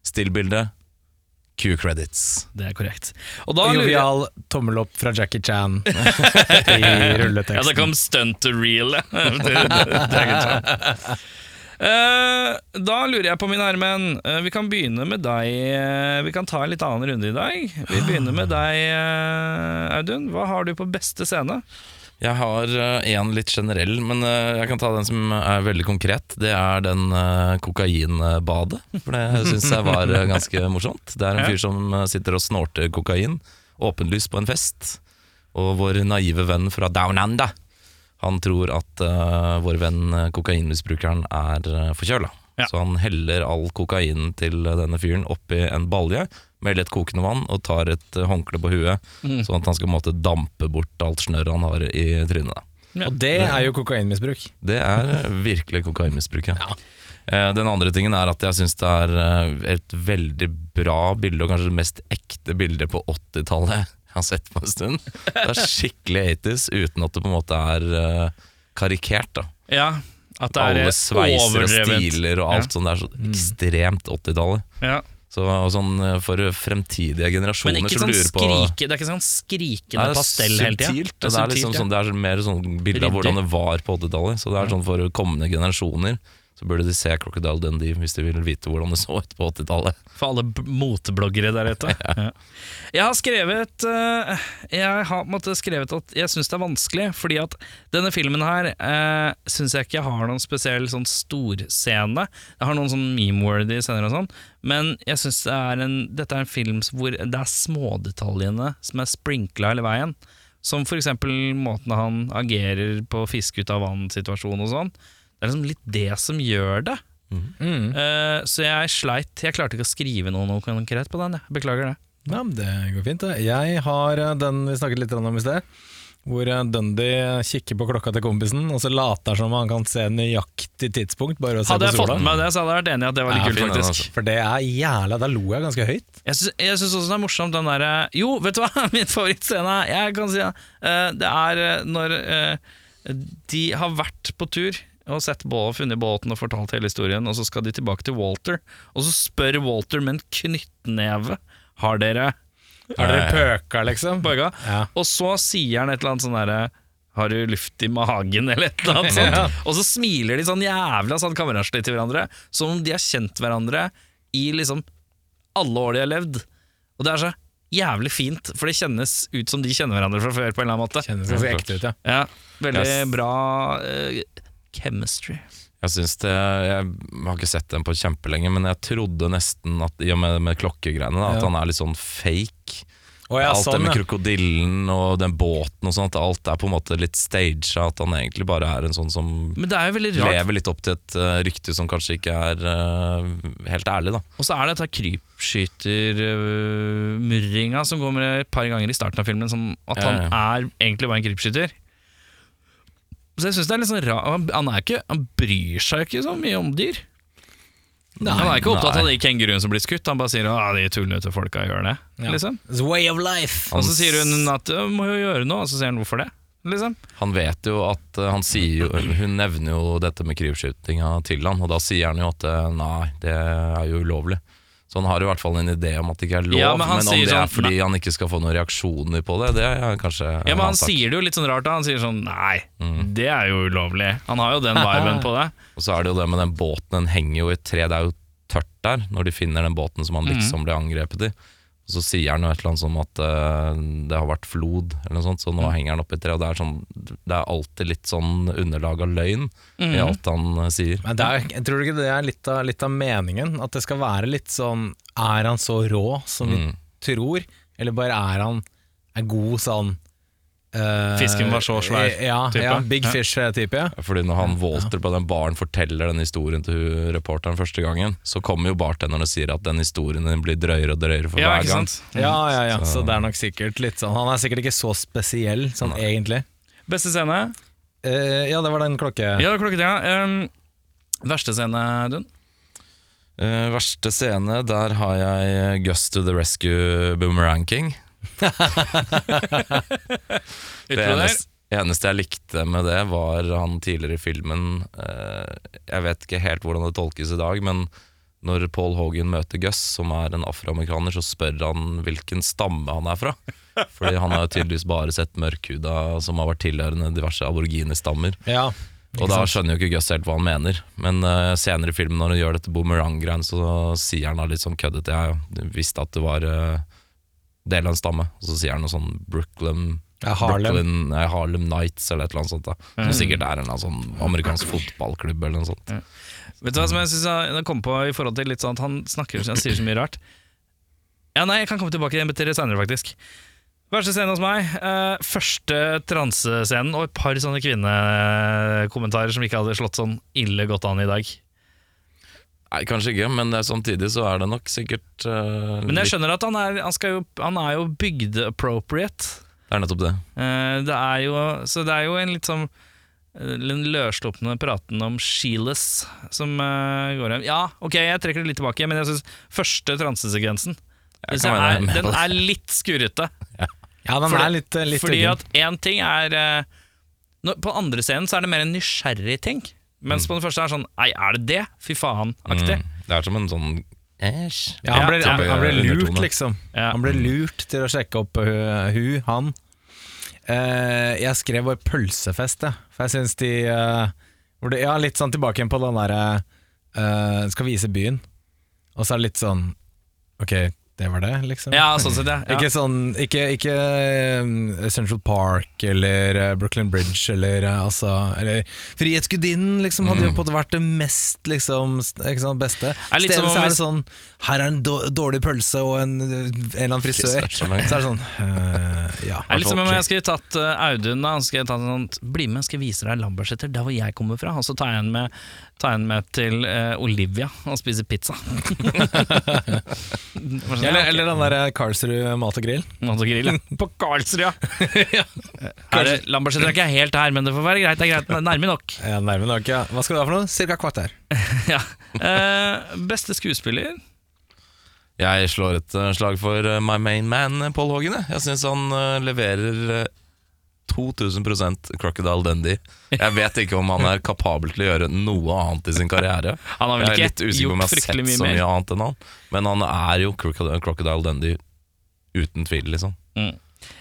Stillbilde, Q-credits. Det er korrekt. Og da lurer jeg tommel opp fra Jackie Chan i rulleteksten. Ja, det kom stunt to real. Eh, da lurer jeg på, min herremenn eh, Vi kan begynne med deg. eh, vi kan ta en litt annen runde i dag. Vi begynner med deg, Audun. Hva har du på beste scene? Jeg har én litt generell, men jeg kan ta den som er veldig konkret. Det er den kokainbadet. For det syns jeg var ganske morsomt. Det er en fyr som sitter og snorter kokain, åpenlyst på en fest. Og vår naive venn fra Down Under, han tror at uh, vår venn eh, kokainmisbrukeren er uh, forkjøla. Ja. Så han heller all kokainen til eh, denne fyren oppi en balje med lett kokende vann og tar et eh, håndkle på huet, Mm. sånn at han skal måtte dampe bort alt snørret han har i trynet. Ja. Og det er jo kokainmisbruk. Det er eh, virkelig kokainmisbruk, ja. Eh, Den andre tingen er at jeg syns det er eh, et veldig bra bilde, og kanskje det mest ekte bildet på 80-tallet jeg har sett på en stund. Det er skikkelig 80s, uten at det på en måte er uh, karikert. da Ja, at det er Alle sveiser og stiler og alt sånt. Det er så ekstremt 80-tallet. Ja. Så sånn eh, For fremtidige Men generasjoner ikke som sånn lurer på skrike, det er ikke sånn skrikende Nei, det pastell hele tida. subtilt, Det er, liksom sånn, det er mer sånn bilde av hvordan det var på 80-tallet. Så det er sånn for kommende generasjoner så burde de se Crocodile Dundee hvis de vil vite hvordan det så ut på 80-tallet. For alle motebloggere der ute. Ja. Jeg har skrevet eh, Jeg har måtte, skrevet at jeg syns det er vanskelig, fordi at denne filmen her eh, syns jeg ikke har noen spesiell sånn storscene. Jeg har noen sånn meme-worthy scener og sånn, men jeg syns det dette er en film hvor det er smådetaljene som er sprinkla hele veien. Som for eksempel måten han agerer på fisk ut av vann-situasjonen og sånn. Det er liksom litt det som gjør det. Mm. Uh, så jeg sleit. Jeg klarte ikke å skrive noe, noe konkret på den. Jeg. Beklager det. Ja, men det går fint. det. Jeg har eh, den vi snakket litt om i sted. Hvor eh, Dundee kikker på klokka til kompisen, og så later som han kan se nøyaktig tidspunkt. Bare å se Hadde på jeg fått med meg det, så hadde jeg vært enig i at det var litt Ja, kult, fin faktisk. altså. For det er jævla Da lo jeg ganske høyt. Jeg syns, jeg syns også det er morsomt den derre Jo, vet du hva? Min favorittscene Jeg kan si det. Uh, det er når uh, de har vært på tur og sett bå, funnet båten og fortalt hele historien, og så skal de tilbake til Walter, og så spør Walter med en knyttneve Har dere Har dere pøka, liksom? bøga? Ja. Og så sier han et eller annet sånn derre har du luft i magen, eller et eller annet sånt? Og så smiler de sånn jævla sånn kameraslig til hverandre, som om de har kjent hverandre i liksom alle år de har levd. Og det er så jævlig fint, for det kjennes ut som de kjenner hverandre fra før. på en eller annen måte Kjennes ganske ekte ut, ja. Ja, Veldig Yes. bra eh, chemistry. Jeg syns det, jeg har ikke sett den på kjempelenge, men jeg trodde nesten at i og med, med klokkegreiene, da, at han er litt sånn fake. Oh, ja, alt det sånn, med krokodillen og den båten og sånt, alt er på en måte litt staged. At han egentlig bare er en sånn som det er lever litt opp til et uh, rykte som kanskje ikke er uh, helt ærlig, da. Og så er det dette krypskytermurringa som går med et par ganger i starten av filmen, som at Ja, han ja. er egentlig bare en krypskyter. Så jeg synes det er litt sånn ra- han, er ikke, han bryr seg ikke så mye om dyr. han er ikke opptatt nei. av de kenguruene som blir skutt, han bare sier at de tullete folka gjør det. Ja. Liksom. It's way of life. Og så sier hun at «Ja, må jo gjøre noe, og så sier han hvorfor det. Liksom. Han vet jo at eh, han sier jo, Hun nevner jo dette med krypskytinga til han, og da sier han jo at eh, nei, det er jo ulovlig. Så han har i hvert fall en idé om at det ikke er lov, Ja, men men, om det er sånn, fordi han ikke skal få noen reaksjoner på det, det er kanskje Ja, men Han sier det jo litt sånn rart, da. Han sier sånn nei, Mm. det er jo ulovlig. Han har jo den viben på det. Og så er det jo det med den båten, den henger jo i et tre, det er jo tørt der når de finner den båten som han Mhm. liksom ble angrepet i. Og så sier han noe et eller annet som at uh, det har vært flod, eller noe sånt, så nå nå henger han opp et tre. Og det er, sånn, det er alltid litt sånn underlag av løgn mm. i alt han uh, sier. Men er, jeg tror ikke det er litt av, litt av meningen? At det skal være litt sånn Er han så rå som vi Mm. tror, eller bare er han er god sånn Fisken var så svær Ja, type. ja Big Fish-type. Ja. Fordi når han Walter på den baren forteller den historien til reporteren første gangen, så kommer jo bartenderen og sier at den historien din blir drøyere og drøyere for Ja, hver gang. Ja, ja, ja. Så Så- det er nok sikkert litt sånn Han er sikkert ikke så spesiell, sånn egentlig. Beste scene? Uh, ja, det var den klokke... Ja, klokketida. Um, verste scene, Dun? Uh, verste scene, der har jeg Gus to the Rescue Boomerang King. Det eneste, eneste jeg likte med det, var han tidligere i filmen eh, Jeg vet ikke helt hvordan det tolkes i dag, men når Paul Hogan møter Gus, som er en afroamerikaner, så spør han hvilken stamme han er fra. Fordi han har jo tydeligvis bare sett mørkhuda som har vært tilhørende diverse aboriginestammer. Ja, Og da skjønner jo ikke Gus helt hva han mener. Men uh, senere i filmen, når han gjør dette boomerang-greiene, så sier han da litt sånn køddete Jeg visste at det var eh, del av en stamme. Og så sier han noe sånn Brooklyn Ja, Harlem. Brooklyn, ja, Harlem Nights eller et eller annet sånt. da Som sikkert er en sånn amerikansk fotballklubb eller noe sånt. Vet du hva som jeg synes jeg kom på i forhold til litt sånn at han snakker han sier så mye rart? Ja, nei, jeg kan komme tilbake til det senere, faktisk. Verste scenen hos meg. eh, første transescenen og et par sånne kvinnekommentarer som ikke hadde slått sånn ille godt an i dag. Nei, Kanskje ikke, men samtidig så er det nok sikkert uh, Men jeg skjønner at han er, han skal jo, han er jo bygde-appropriate. Det er nettopp det. Uh, det er jo, så det er jo en litt sånn den løsslupne praten om Sheilas som uh, går hjem. Ja, ok, jeg trekker det litt tilbake, men jeg syns første transesekvensen er, Den er litt skurrete. Ja, den Fordi- er litt, eh, litt Fordi at én ting er uh, når, På andre scenen så er det mer en nysgjerrig ting. Mens på den første er sånn Nei, er det det? Fy faen-aktig. Mm. Det er som en sånn Æsj. Ja, han ble, Ja, han, han ble lurt, liksom. Ja. Han ble lurt til å sjekke opp uh, hun, han. Uh, jeg skrev vår pølsefest, jeg. For jeg syns de uh, hvor det, Ja, litt sånn tilbake igjen på den derre uh, skal vise byen, og så er det litt sånn Ok, det var det, liksom. Ja, sånn sett, ja. Ikke sånn Ikke, ikke eh, Central Park eller eh, Brooklyn Bridge eller eh, altså Eller Frihetsgudinnen liksom hadde jo på en måte vært det mest liksom ikke sant, beste. Stedet så er det sånn Her er en dårlig pølse og en, en eller annen frisør. Så er det sånn uh, Ja. Det er litt som om jeg skulle tatt uh, Audun da, så skal jeg ta sånn, Bli med, skal jeg vise deg Lambertseter, der hvor jeg kommer fra. Og så tar jeg en med, tar henne med til eh, Olivia og spiser pizza. Sånn, Eller, eller den der Karlsrud mat og grill. Mat og grill, ja. På Karlsrud, ja. Er det, Lambertseter er ikke helt her, men det får være greit. Det er greit, nærme nok. Ja, nærme nok, ja. Hva skal du ha for noe? Cirka kvarter. Ja. Eh, beste skuespiller? Jeg slår et eh, slag for eh, my main man, Paul Hogan. jeg. Syns han eh, leverer 2000% Crocodile Dundee. Jeg vet ikke om han er kapabel til å gjøre noe annet i sin karriere. Han har vel Jeg er ikke litt usikker på om jeg har sett mye så mye annet enn han. Men han er jo Crocodile Crocodile Dundee uten tvil, liksom.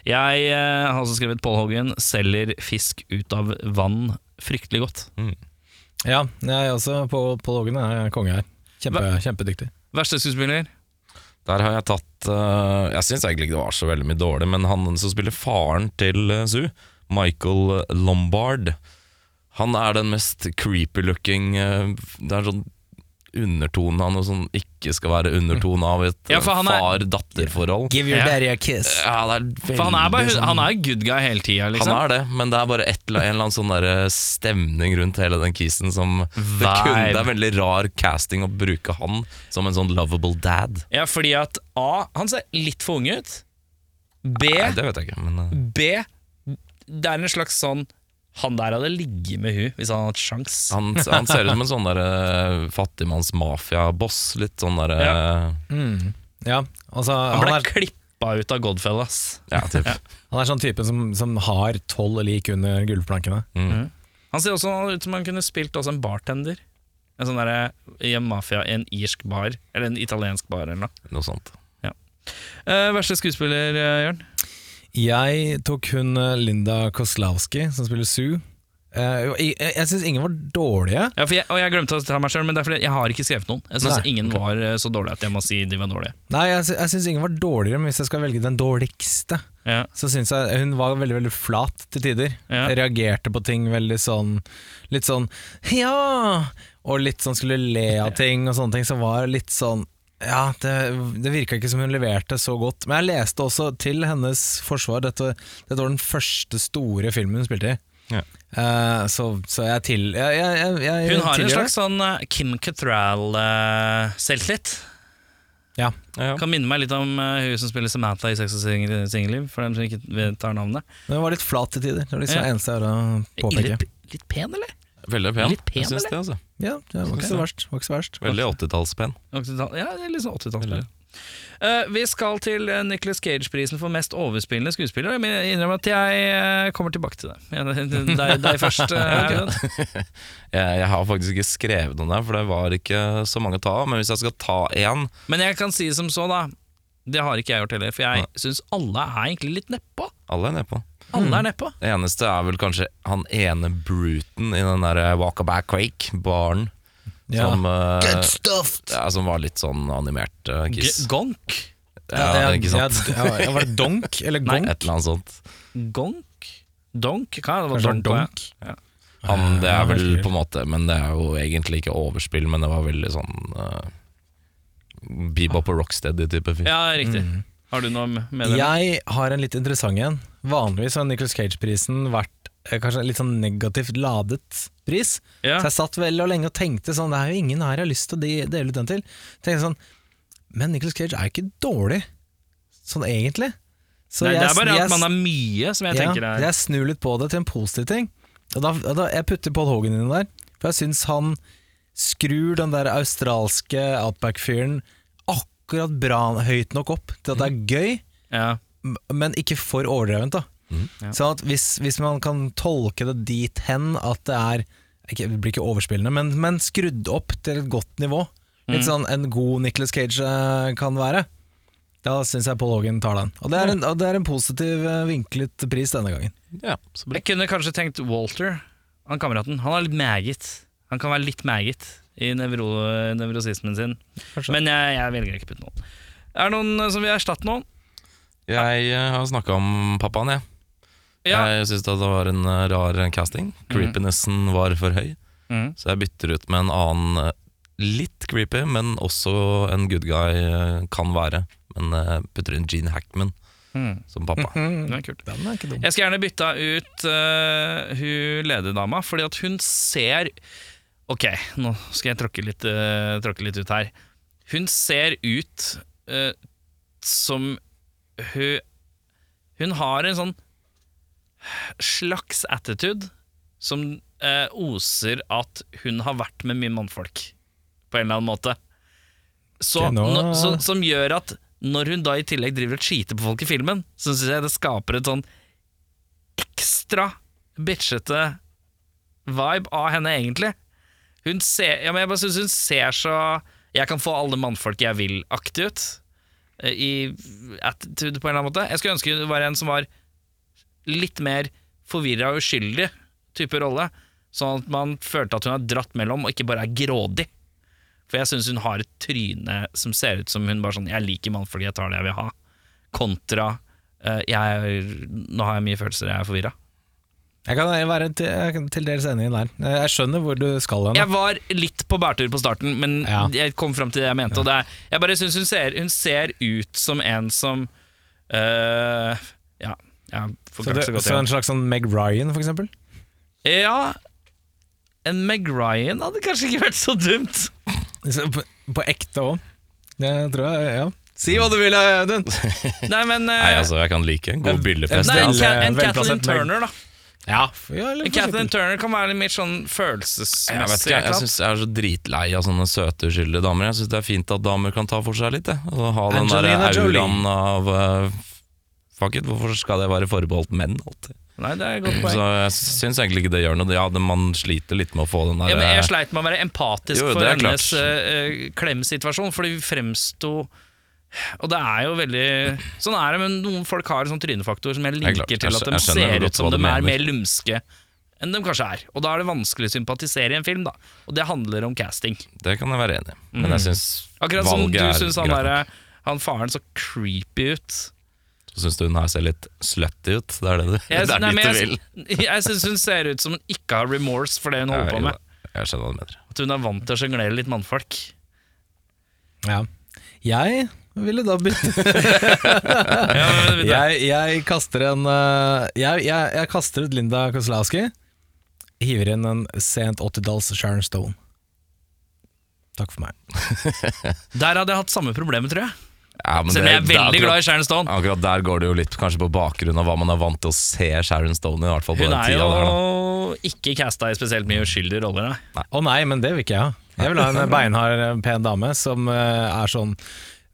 Jeg eh, har også skrevet Paul Hogan selger fisk ut av vann fryktelig godt. Ja, jeg er også på Hogan Hågen er konge her. Kjempe, kjempedyktig. Verste skuespiller? Der har jeg tatt uh, Jeg syns egentlig ikke det var så veldig mye dårlig, men han som spiller faren til uh, Sue, Michael Lombard, han er den mest creepy looking uh, Det er sånn undertone av noe som ikke skal være undertone av et Ja, er- far-datter-forhold. Give your daddy a kiss. Ja, det er For han er, bare, sånn- han er good guy hele tida, liksom. Han er det, men det er bare et, eller- en eller annen sånn der stemning rundt hele den kisen som det, kun, det er veldig rar casting å bruke han som en sånn lovable dad. Ja, fordi at A. Han ser litt for ung ut. B. Nei, det vet jeg ikke, men uh... B. Det er en slags sånn Han der hadde ligget med hun hvis han hadde hatt sjans. han, han ser ut som en sånn der eh, fattigmanns mafiaboss. Litt sånn der ja. Mm. Ja, altså Han han ble er, klippa ut av Godfellas. Ja, typ. han er sånn type som, som har tolv lik under gulvplankene. Mm. Han ser også ut som han kunne spilt også en bartender. En sånn der, i en mafia, i en irsk bar, eller en italiensk bar eller noe. Noe sånt. Eh, verste skuespiller, eh, Jørn? Jeg tok hun eh, Linda Koslowski, som spiller Sue. Uh, jeg jeg, syns ingen var dårlige. Ja, jeg, og jeg glemte å ta meg selv, men det er fordi jeg har ikke skrevet noen. Jeg syns ingen var eh, så dårlige at jeg må si de var dårlige. Nei, jeg, jeg syns ingen var dårligere, men hvis jeg skal velge den dårligste, Ja. så syns jeg hun var veldig veldig flat til tider. Ja. Jeg reagerte på ting veldig sånn Litt sånn ja! Og litt sånn skulle le av ting og sånne ting som var litt sånn ja, det, det virka ikke som hun leverte så godt. Men jeg leste også til hennes forsvar Dette, dette var den første store filmen hun spilte i. Ja. Uh, så, så jeg til... Jeg, jeg, jeg, jeg Hun har en slags sånn eh, Kim Cattrall-selvtillit. Ja. Ja, ja. Kan minne meg litt om uh, hun som spiller Samantha i Sex og Singel- Singelliv, for dem som ikke tar navnet. Men hun var litt flat til tider. Det var liksom Ja. eneste jeg har å påpeke. Litt, litt pen, eller? Veldig pen. Litt pen, jeg syns det, altså. Ja, det var ikke så verst. Var ikke så verst. Veldig 80-tallspenn. 80-tall- Ja, det er litt sånn 80-tallsspill. Veldig. Eh, vi skal til uh, Nicholas Cage-prisen for mest overspillende skuespiller. Jeg innrømmer at jeg eh, kommer tilbake til det. Deg deg først. eh, Jeg, jeg har faktisk ikke skrevet noe der, for det var ikke så mange å ta av. Men hvis jeg skal ta én Men jeg kan si som så, da. Det har ikke jeg gjort heller, for jeg syns alle er egentlig litt nedpå. Alle er nedpå. Alle er nedpå. Det eneste er vel kanskje han ene bruten i den der Walkaback Quake-baren. Ja. Som, uh, ja, som var litt sånn animert uh, G kiss. gonk. Ja, ikke sant? Ja, ja, var det donk eller Nei. Et eller annet sånt. Gonk? Donk? Hva er det? Kanskje var donk? donk? Ja. Han, det er vel på en måte Men det er jo egentlig ikke overspill, men det var veldig sånn uh, Bebop og Rocksteady-type fyr. ja, riktig. Har du noe med det? Jeg har en litt interessant en. Vanligvis har Nicholas Cage-prisen vært eh, kanskje litt sånn negativt ladet pris. Ja. Så jeg satt veldig og lenge og tenkte sånn Det er jo ingen her jeg har lyst til å de- dele ut den til. Tenkte sånn Men Nicholas Cage er ikke dårlig, sånn egentlig. Så Nei, det er bare at man er mye, som jeg tenker er Jeg snur litt på det til en positiv ting. Og da, og da, jeg putter Paul Hogan inn der, for jeg syns han skrur den der australske outback-fyren akkurat bra høyt nok opp til at det er gøy, ja. Men ikke for overdrevent. da Ja. Sånn at hvis, hvis man kan tolke det dit hen at det er ikke, Det blir ikke overspillende, men, men skrudd opp til et godt nivå. Litt sånn en god Nicholas Cage eh, kan være. Da syns jeg Paul Hogan tar den. Og det er en, og det er en positiv eh, vinklet pris denne gangen. Ja, så. Jeg kunne kanskje tenkt Walter, han kameraten. Han er litt maggot. Han kan være litt maggot i nevro, nevrosismen sin. Kanskje. Men jeg, jeg velger ikke putte noen. Er det noen eh, som vil erstatte noen? Jeg eh, har snakka om pappaen, jeg. Ja. Jeg syns det var en eh, rar casting. Creepinessen var for høy. Mm. Så jeg bytter ut med en annen eh, litt creepy, men også en good guy eh, kan være. Men eh, putter inn Gene Hackman Mm. som pappa. Det er kult. Den er ikke dum. Jeg skal gjerne bytte ut uh, hun lederdama, fordi at hun ser Ok, nå skal jeg tråkke litt, eh, tråkke litt ut her. Hun ser ut eh, som hun Hun har en sånn slags attitude som eh, oser at hun har vært med mye mannfolk, på en eller annen måte. Så, nå, så, som gjør at når hun da i tillegg driver og cheater på folk i filmen, så syns jeg det skaper et sånn ekstra bitchete vibe av henne, egentlig. Hun ser, ja, men jeg bare synes hun ser så Jeg kan få alle mannfolk jeg vil-aktig ut. Eh, I attitude, på en eller annen måte. Jeg skulle ønske hun var en som var litt mer forvirra og uskyldig type rolle. Sånn at man følte at hun er dratt mellom, og ikke bare er grådig. For jeg syns hun har et tryne som ser ut som hun bare sånn 'Jeg liker mannfolk, jeg tar det jeg vil ha', kontra uh, jeg, 'Nå har jeg mye følelser, jeg er forvirra'. Jeg kan være til, til dels enig der. Jeg skjønner hvor du skal hen. Jeg var litt på bærtur på starten, men Ja. jeg kom fram til det jeg mente. Og det er, jeg bare synes hun ser, hun ser ut som en som uh, Ja, jeg Så, det, så godt så en slags sånn Meg Ryan, for eksempel? Ja, en Meg Ryan hadde kanskje ikke vært så dumt. Så På, på ekte òg. Det tror jeg, ja. Si hva du vil, Audun! Nei, men uh, Nei, altså, jeg kan like en god byllefest. En, er en Kathleen. Turner, da. Ja, eksempel. Turner kan være litt mer sånn Jeg vet følelsesmessig. ikke, jeg, jeg synes jeg er så dritlei av sånne søte, uskyldige damer. Jeg syns det er fint at damer kan ta for seg litt. Jeg. Og ha den der Angelina auraen av uh, Fuck it, hvorfor skal det være forbeholdt menn alltid? Nei, det er et godt Så jeg syns egentlig ikke det gjør noe. Ja, det, Man sliter litt med å få den der Ja, men jeg eh, sleit med å være empatisk Jo, for hennes uh, klemsituasjon, fordi vi fremsto Og det er jo veldig Sånn er det, men noen folk har en sånn trynefaktor som jeg liker til at de ser ut som de er mer lumske enn de kanskje er. Og da er det vanskelig å sympatisere i en film, da. Og det handler om casting. Det kan jeg være enig i. Men jeg syns Mm. Akkurat som du syns han, han faren så creepy ut. Så syns du hun her ser litt slutty ut? Det er det du, Jeg, det er nei, du vil. jeg, jeg syns hun ser ut som hun ikke har remorse for det hun holder på med. Jeg skjønner hva du mener. At hun er vant til å sjonglere litt mannfolk. Ja. Jeg ville da bytte jeg, jeg kaster en eh, jeg, jeg, jeg kaster ut Linda Kozlowski. Hiver inn en sent 80-talls Sharon Stone. Takk for meg. Der hadde jeg hatt samme problemet, tror jeg. Ja, men Selv om jeg er veldig akkurat- glad i Sharon Stone. Akkurat der går det jo litt kanskje på bakgrunn av hva man er vant til å se Sharon Stone i. hvert fall på Hun den er jo der ikke casta i spesielt mye uskyldige roller. Nei. Å nei, men det vil ikke jeg ha. Jeg vil ha en beinhard, eh, pen dame som eh, er sånn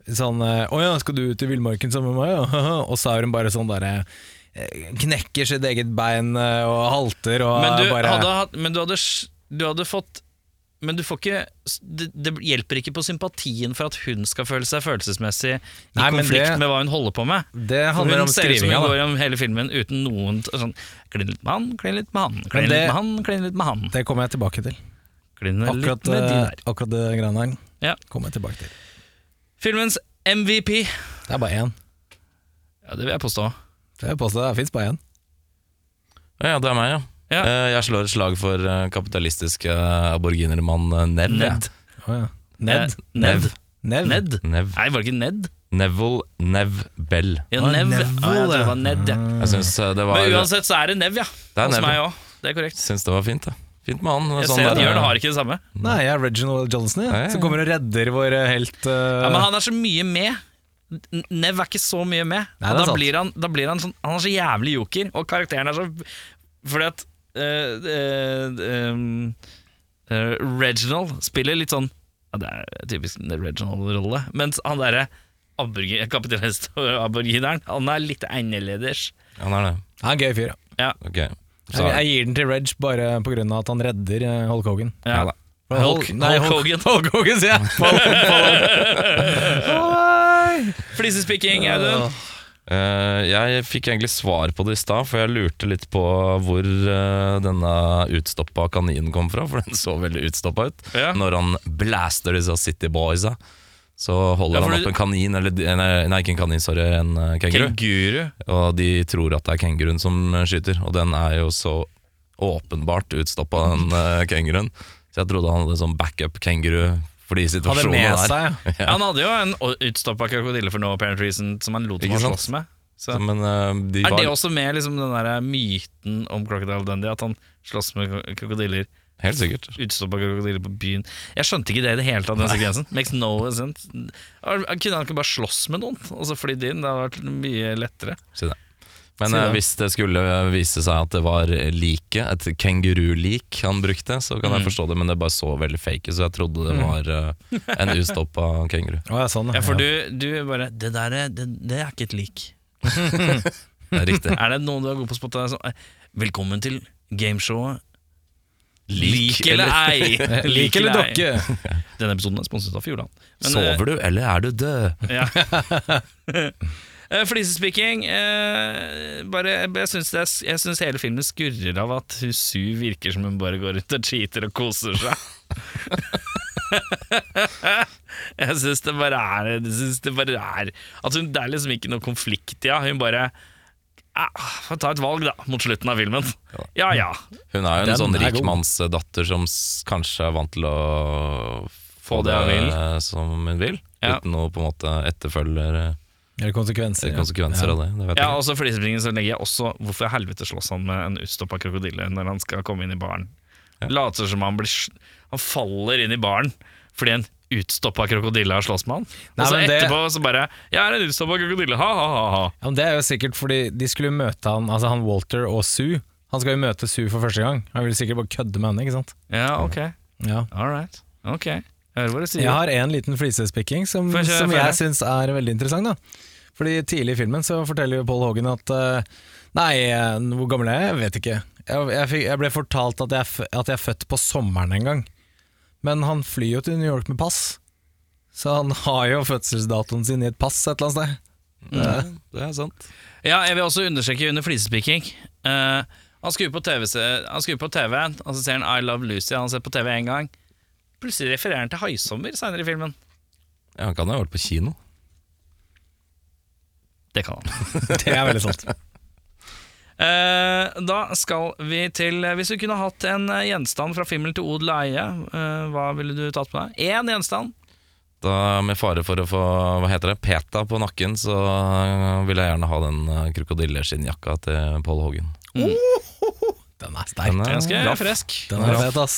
Sånn eh, 'Å ja, skal du ut i villmarken sammen med meg?' Ja? Og så er hun bare sånn derre eh, Knekker sitt eget bein eh, og halter og Men, du bare hadde, men du hadde, du hadde fått Men du får ikke det, det hjelper ikke på sympatien for at hun skal føle seg følelsesmessig i Nei, konflikt det- med hva hun holder på med. Det handler hun om ser ut som hun går gjennom hele filmen uten noen sånn Klin litt med han, klin litt med han, klin litt med han, klin litt med han. Det kommer jeg tilbake til. Akkurat, akkurat det greiene der Ja. kommer jeg tilbake til. Filmens MVP. Det er bare én. Ja, det vil jeg påstå. Det vil jeg påstå, det fins bare én. Ja, det er meg, ja. Ja. Eh, Jeg slår et slag for kapitalistisk kapitalistiske aboriginermann eh, Nev. Ned. Oh, ja. Ned. Eh, Ned. Nev. Ned. Nev. Nei, var det ikke Ned? Neville Nev Bell. Ja, Nev. Neville, Ah, jeg tror det var Ned, ja. Jeg eh, det var Men uansett så er det Nev, ja. Det er Hos Nev, meg òg. Det er korrekt. Syns det var fint, det. Fint med han. Jeg sånn ser at Jørn har ikke det samme. Nei, jeg er Reginald Johnson, ja. Som kommer og redder vår helt uh... Ja, men han er så mye med. Nev er ikke så mye med. Nei, og da sant. blir han, da blir han sånn Han er så jævlig joker, og karakteren er så Fordi at eh, eh, um, eh, Reginald spiller litt sånn ja, Det er typisk en Reginald-rolle, mens han derre aborgi- kapitalist-aborgineren, han er litt annerledes. Han er det. Han er en gøy fyr, ja. Ja, Ok. Så, Jeg, gir den til Reg bare pga. at han redder eh, Hulk Hogan. ja. ja. Hulk, Nei, Hulk Hogan. Hulk Hogan, sier jeg! Flisespikking, Audun. Uh, jeg fikk egentlig svar på det i stad, for jeg lurte litt på hvor uh, denne utstoppa kaninen kom fra, for den så veldig utstoppa ut. Ja. Når han blaster disse City Boysa, så holder Ja, han opp en kanin, eller nei, nei, ikke en kanin, sorry, en eh, kenguru. Kenguru. Og de tror at det er kenguruen som eh, skyter, og den er jo så åpenbart utstoppa, den uh, kenguruen. Så jeg trodde han hadde sånn backup-kenguru for de Hadde situasjonene med der. seg, ja. Han hadde jo en utstoppa krokodille for no apparent reason som han lot ham slåss med. Så. Men uh, de Er var det også med liksom, den der myten om Crocodile Dundee? At han slåss med kro- krokodiller helt sikkert. utstoppa krokodiller på byen? Jeg skjønte ikke det i det hele tatt, den sekvensen. Makes no sense. Kunne han ikke bare slåss med noen, og så flydd inn? Det hadde vært mye lettere. Si det. Men Si eh, det. hvis det skulle vise seg at det var like, et kengurulik han brukte, så kan Mm. jeg forstå det, men det bare så veldig fake ut, så jeg trodde det var eh, en ustoppa kenguru. Å, ja, sånn, Ja, for du, du bare Det der er, det, det er ikke et lik. Det er riktig. Er det noen du er god på å spotte? Eh, Velkommen til gameshowet Lik eller ei. Lik eller dokke? Denne episoden er sponset av Fjordland. Men, Sover du, eller er du død? Ja. Eh, Flisespikking eh, bare, Jeg syns, hele filmen skurrer av at hun Su virker som hun bare går rundt og cheater og koser seg. jeg syns det bare er det bare er hun, Det er liksom ikke noe konflikt, ja. Hun bare ah, Får ta et valg, da, mot slutten av filmen. Ja ja. Hun er jo en Den sånn er god. rikmannsdatter som s- kanskje er vant til å få det hun vil. som hun vil, Ja. uten noe på en måte etterfølger Eller konsekvenser. ja. konsekvenser av det. det vet Ja, jeg. og så legger jeg også Hvorfor i helvete slåss han med en utstoppa krokodille når han skal komme inn i baren? Later som han blir Han faller inn i baren fordi en utstoppa krokodille har slåss med han. Nei, og så det- etterpå så bare 'Jeg er en utstoppa krokodille, ha-ha-ha'. Ja, men det er jo sikkert fordi de skulle møte han Altså han Walter og Sue. Han skal jo møte Sue for første gang. Han vil sikkert bare kødde med henne, ikke sant? Ja, ok. Ja. All right. Ok. Jeg hører hva du sier. Jeg har en liten flisespikking som, Få som jeg syns er veldig interessant. da Fordi Tidlig i filmen så forteller jo Paul Hogan at eh, Nei, eh, hvor gammel er jeg? Jeg vet ikke. Jeg, jeg, fikk, jeg ble fortalt at jeg, at jeg er født på sommeren en gang. Men han flyr jo til New York med pass. Så han har jo fødselsdatoen sin i et pass et eller annet sted. Mm. det er sant. Ja, jeg vil også understreke under flisespiking. Uh, han skrur på TV, han skrur på TV, og så ser han I Love Lucy. Han sett på TV én gang. Plutselig refererer han til Haisommer seinere i filmen. Ja, han kan ha vært på kino. Det kan han. Det er veldig sant. Eh, da skal vi til Hvis du kunne hatt en eh, gjenstand fra fimmel til odel og eie, eh, hva ville du tatt med deg? Én gjenstand. Da Med fare for å få hva heter det, peta på nakken, så vil jeg gjerne ha den krokodilleskinnjakka til Paul Hogan. Den er sterk. Den er Ganske raff. Den er fet, ass.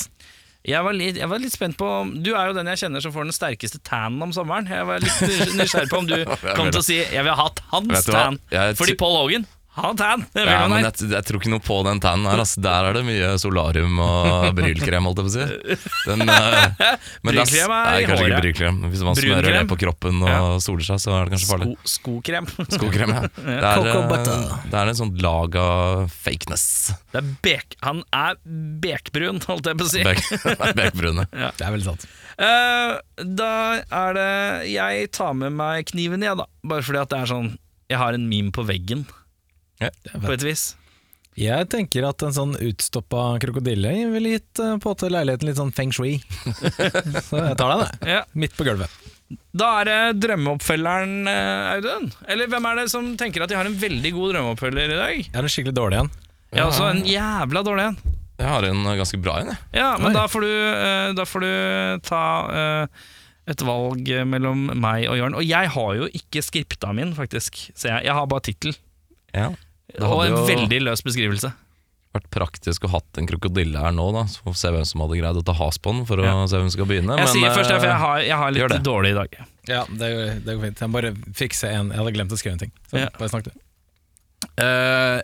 Jeg var, litt, jeg var litt spent på Du er jo den jeg kjenner som får den sterkeste tannen om sommeren. Jeg var litt nysgjerrig på om du kom til å si 'jeg vil ha hatt hans tan'. Fordi Paul Paul Har tan. Det Ja, men jeg, jeg tror ikke noe på den tannen her. Altså. Der er det mye solarium og brylkrem, holdt jeg på å si. Den, eh, men det Brylkrem er nei, i kanskje håret. ikke brylkrem. Hvis man smører Brunkrem? det på kroppen og Ja. soler seg, så er det kanskje farlig. Sko, skokrem. Skokrem, ja. Det er, Cocoa eh, butter. det er en sånn lag av fakeness. Det er bek, han er bekbrun, holdt jeg på å si. Bek, bekbrune. Det er veldig sant. Eh, da er det Jeg tar med meg kniven, jeg, da. Bare fordi at det er sånn Jeg har en meme på veggen, Ja. på et vis. Jeg tenker at en sånn utstoppa krokodille ville gitt eh, på til leiligheten litt sånn feng shui. Så jeg tar den, jeg. Ja. Midt på gulvet. Da er det drømmeoppfølgeren, eh, Audun. Eller hvem er det som tenker at de har en veldig god drømmeoppfølger i dag? Jeg er en skikkelig dårlig en. Jeg har også en jævla dårlig en. Jeg har en eh, ganske bra en, jeg. Ja, men Oi. da får, du, da får du ta et valg mellom meg og Jørn. Og jeg har jo ikke skripta min, faktisk. Så jeg, jeg har bare tittel. Ja. Det Og en jo veldig løs beskrivelse. vært praktisk å hatt en krokodille her nå, da, så får vi se hvem som hadde greid å ta has på den, for å Ja. se hvem som skal begynne. Jeg men, sier først det, for eh, jeg har, jeg har gjør litt det. dårlig i dag. Ja, det, går- det går fint. Jeg må bare fikse en Jeg hadde glemt å skrive en ting. Så Ja. bare snakk du. Eh,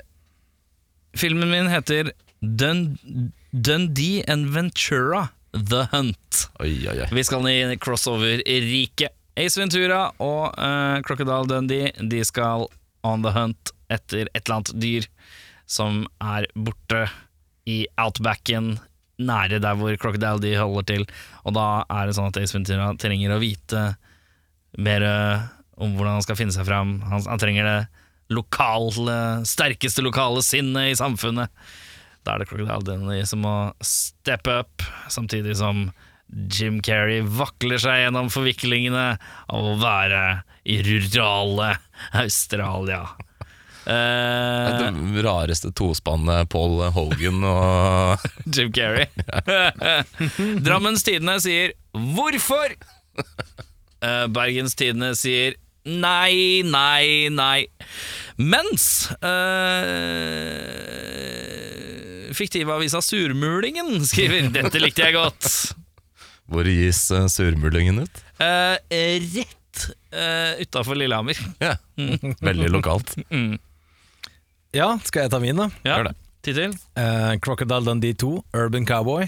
filmen min heter Dun Dundee and Ventura The Hunt. Oi, oi, oi. Vi skal i crossover-riket. Ace Ventura og eh, Crocodile Dundee De skal on the hunt etter et eller annet dyr som er borte i outbacken, nære der hvor Crocodile D holder til. Og da er det sånn at Ace Ventura trenger å vite mer eh, om hvordan han skal finne seg fram. Han, han trenger det lokale, sterkeste lokale sinnet i samfunnet. Da er det Crocodile D som må steppe up, samtidig som Jim Carrey vakler seg gjennom forviklingene av å være i rurale Australia. Eh, Det rareste tospannet Paul Hogan og Jim Carrey. Drammens Tidende sier 'hvorfor'? Eh, Bergens Tidende sier 'nei, nei, nei'. Mens uh, fiktivavisa Surmulingen skriver 'dette likte jeg godt'. Hvor gis uh, surmulingen ut? Uh, rett uh, utafor Lillehammer. Ja. Veldig lokalt. Ja, skal jeg ta min, da? Ja, Gjør det. Tittel? Eh, Crocodile Dundee 2, Urban Cowboy.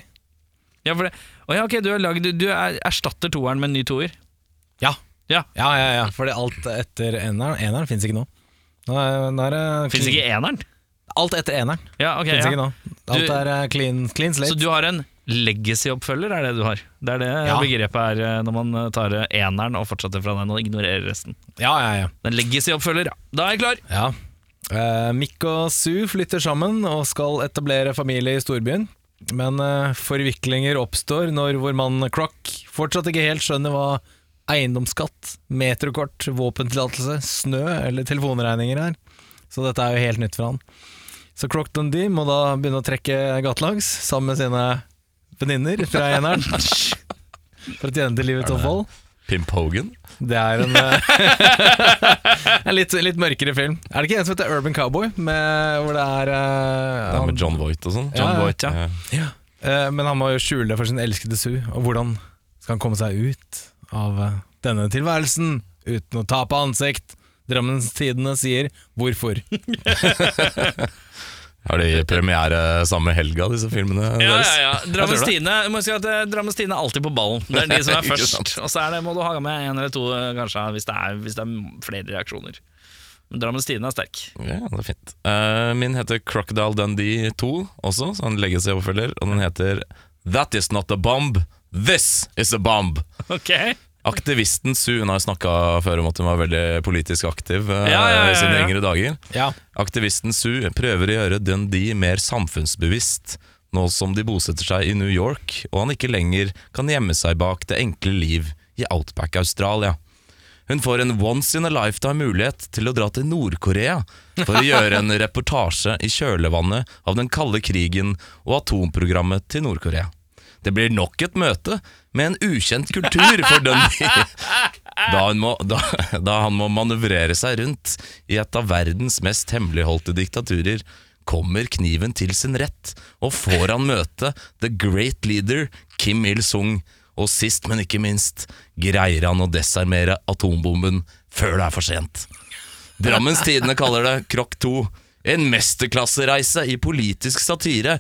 Ja, for det. Å ja, ok, du, har lagd, du, du er, erstatter toeren med en ny toer. Ja. Ja. Ja, ja, ja, fordi alt etter eneren Eneren fins ikke nå. Nå er, nå er det Fins ikke eneren? Alt etter eneren Ja, ok. fins Ja. ikke nå. Alt Du- er eh, clean, clean slate. Så du har en legacy-oppfølger, er det du har? Det er det Ja. begrepet er eh, når man eh, tar eh, eneren og fortsetter fra den og ignorerer resten. Ja, ja, ja. En legacy-oppfølger, ja. Da er jeg klar. ja. Eh, Mick og Sue flytter sammen og skal etablere familie i storbyen. Men eh, forviklinger oppstår når vår mann Crock fortsatt ikke helt skjønner hva eiendomsskatt, metrokort, våpentillatelse, snø eller telefonregninger er. Så dette er jo helt nytt for han. Så Crock Dundee må da begynne å trekke gatelangs sammen med sine venninner fra eneren. For å tjene til livets opphold. Pimp Hogan? Det er en, eh, en litt, litt mørkere film. Er det ikke en som heter Urban Cowboy? Med, hvor det er uh, Det er med John Voight og sånn. John ja. Voight, ja. Ja. Uh, Men han må jo skjule det for sin elskede Sue. Og hvordan skal han komme seg ut av uh, denne tilværelsen uten å tape ansikt? Drammens Tidende sier hvorfor. Har de premiere samme helga, disse filmene Ja, deres? ja, ja. Jeg må si eh, Drammens Tidende er alltid på ballen. Det er de som er først. Og så det, må du ha med en eller to, eh, kanskje, hvis det er, hvis det er flere reaksjoner. Men Drammens Tidende er sterk. Ja, det er fint. Uh, min heter Crocodile Dundee 2 også, så han legger seg overfølger. Og den heter That is not a bomb, this is a bomb. Ok Aktivisten Su, Hun har snakka før om at hun var veldig politisk aktiv eh, Ja, ja, ja, i sine ja. yngre dager. Ja. Aktivisten Su prøver å gjøre Dundee mer samfunnsbevisst, nå som de bosetter seg i New York, og han ikke lenger kan gjemme seg bak det enkle liv i Outback Australia. Hun får en once in a lifetime mulighet til å dra til Nord-Korea for å gjøre en reportasje i kjølvannet av den kalde krigen og atomprogrammet til Nord-Korea. Det blir nok et møte med en ukjent kultur for Dundee. Da han, må, da, da han må manøvrere seg rundt i et av verdens mest hemmeligholdte diktaturer, kommer kniven til sin rett, og får han møte the great leader Kim Il-sung. Og sist, men ikke minst, greier han å desarmere atombomben før det er for sent. Drammens Tidende kaller det Krokk 2. En mesterklassereise i politisk satire.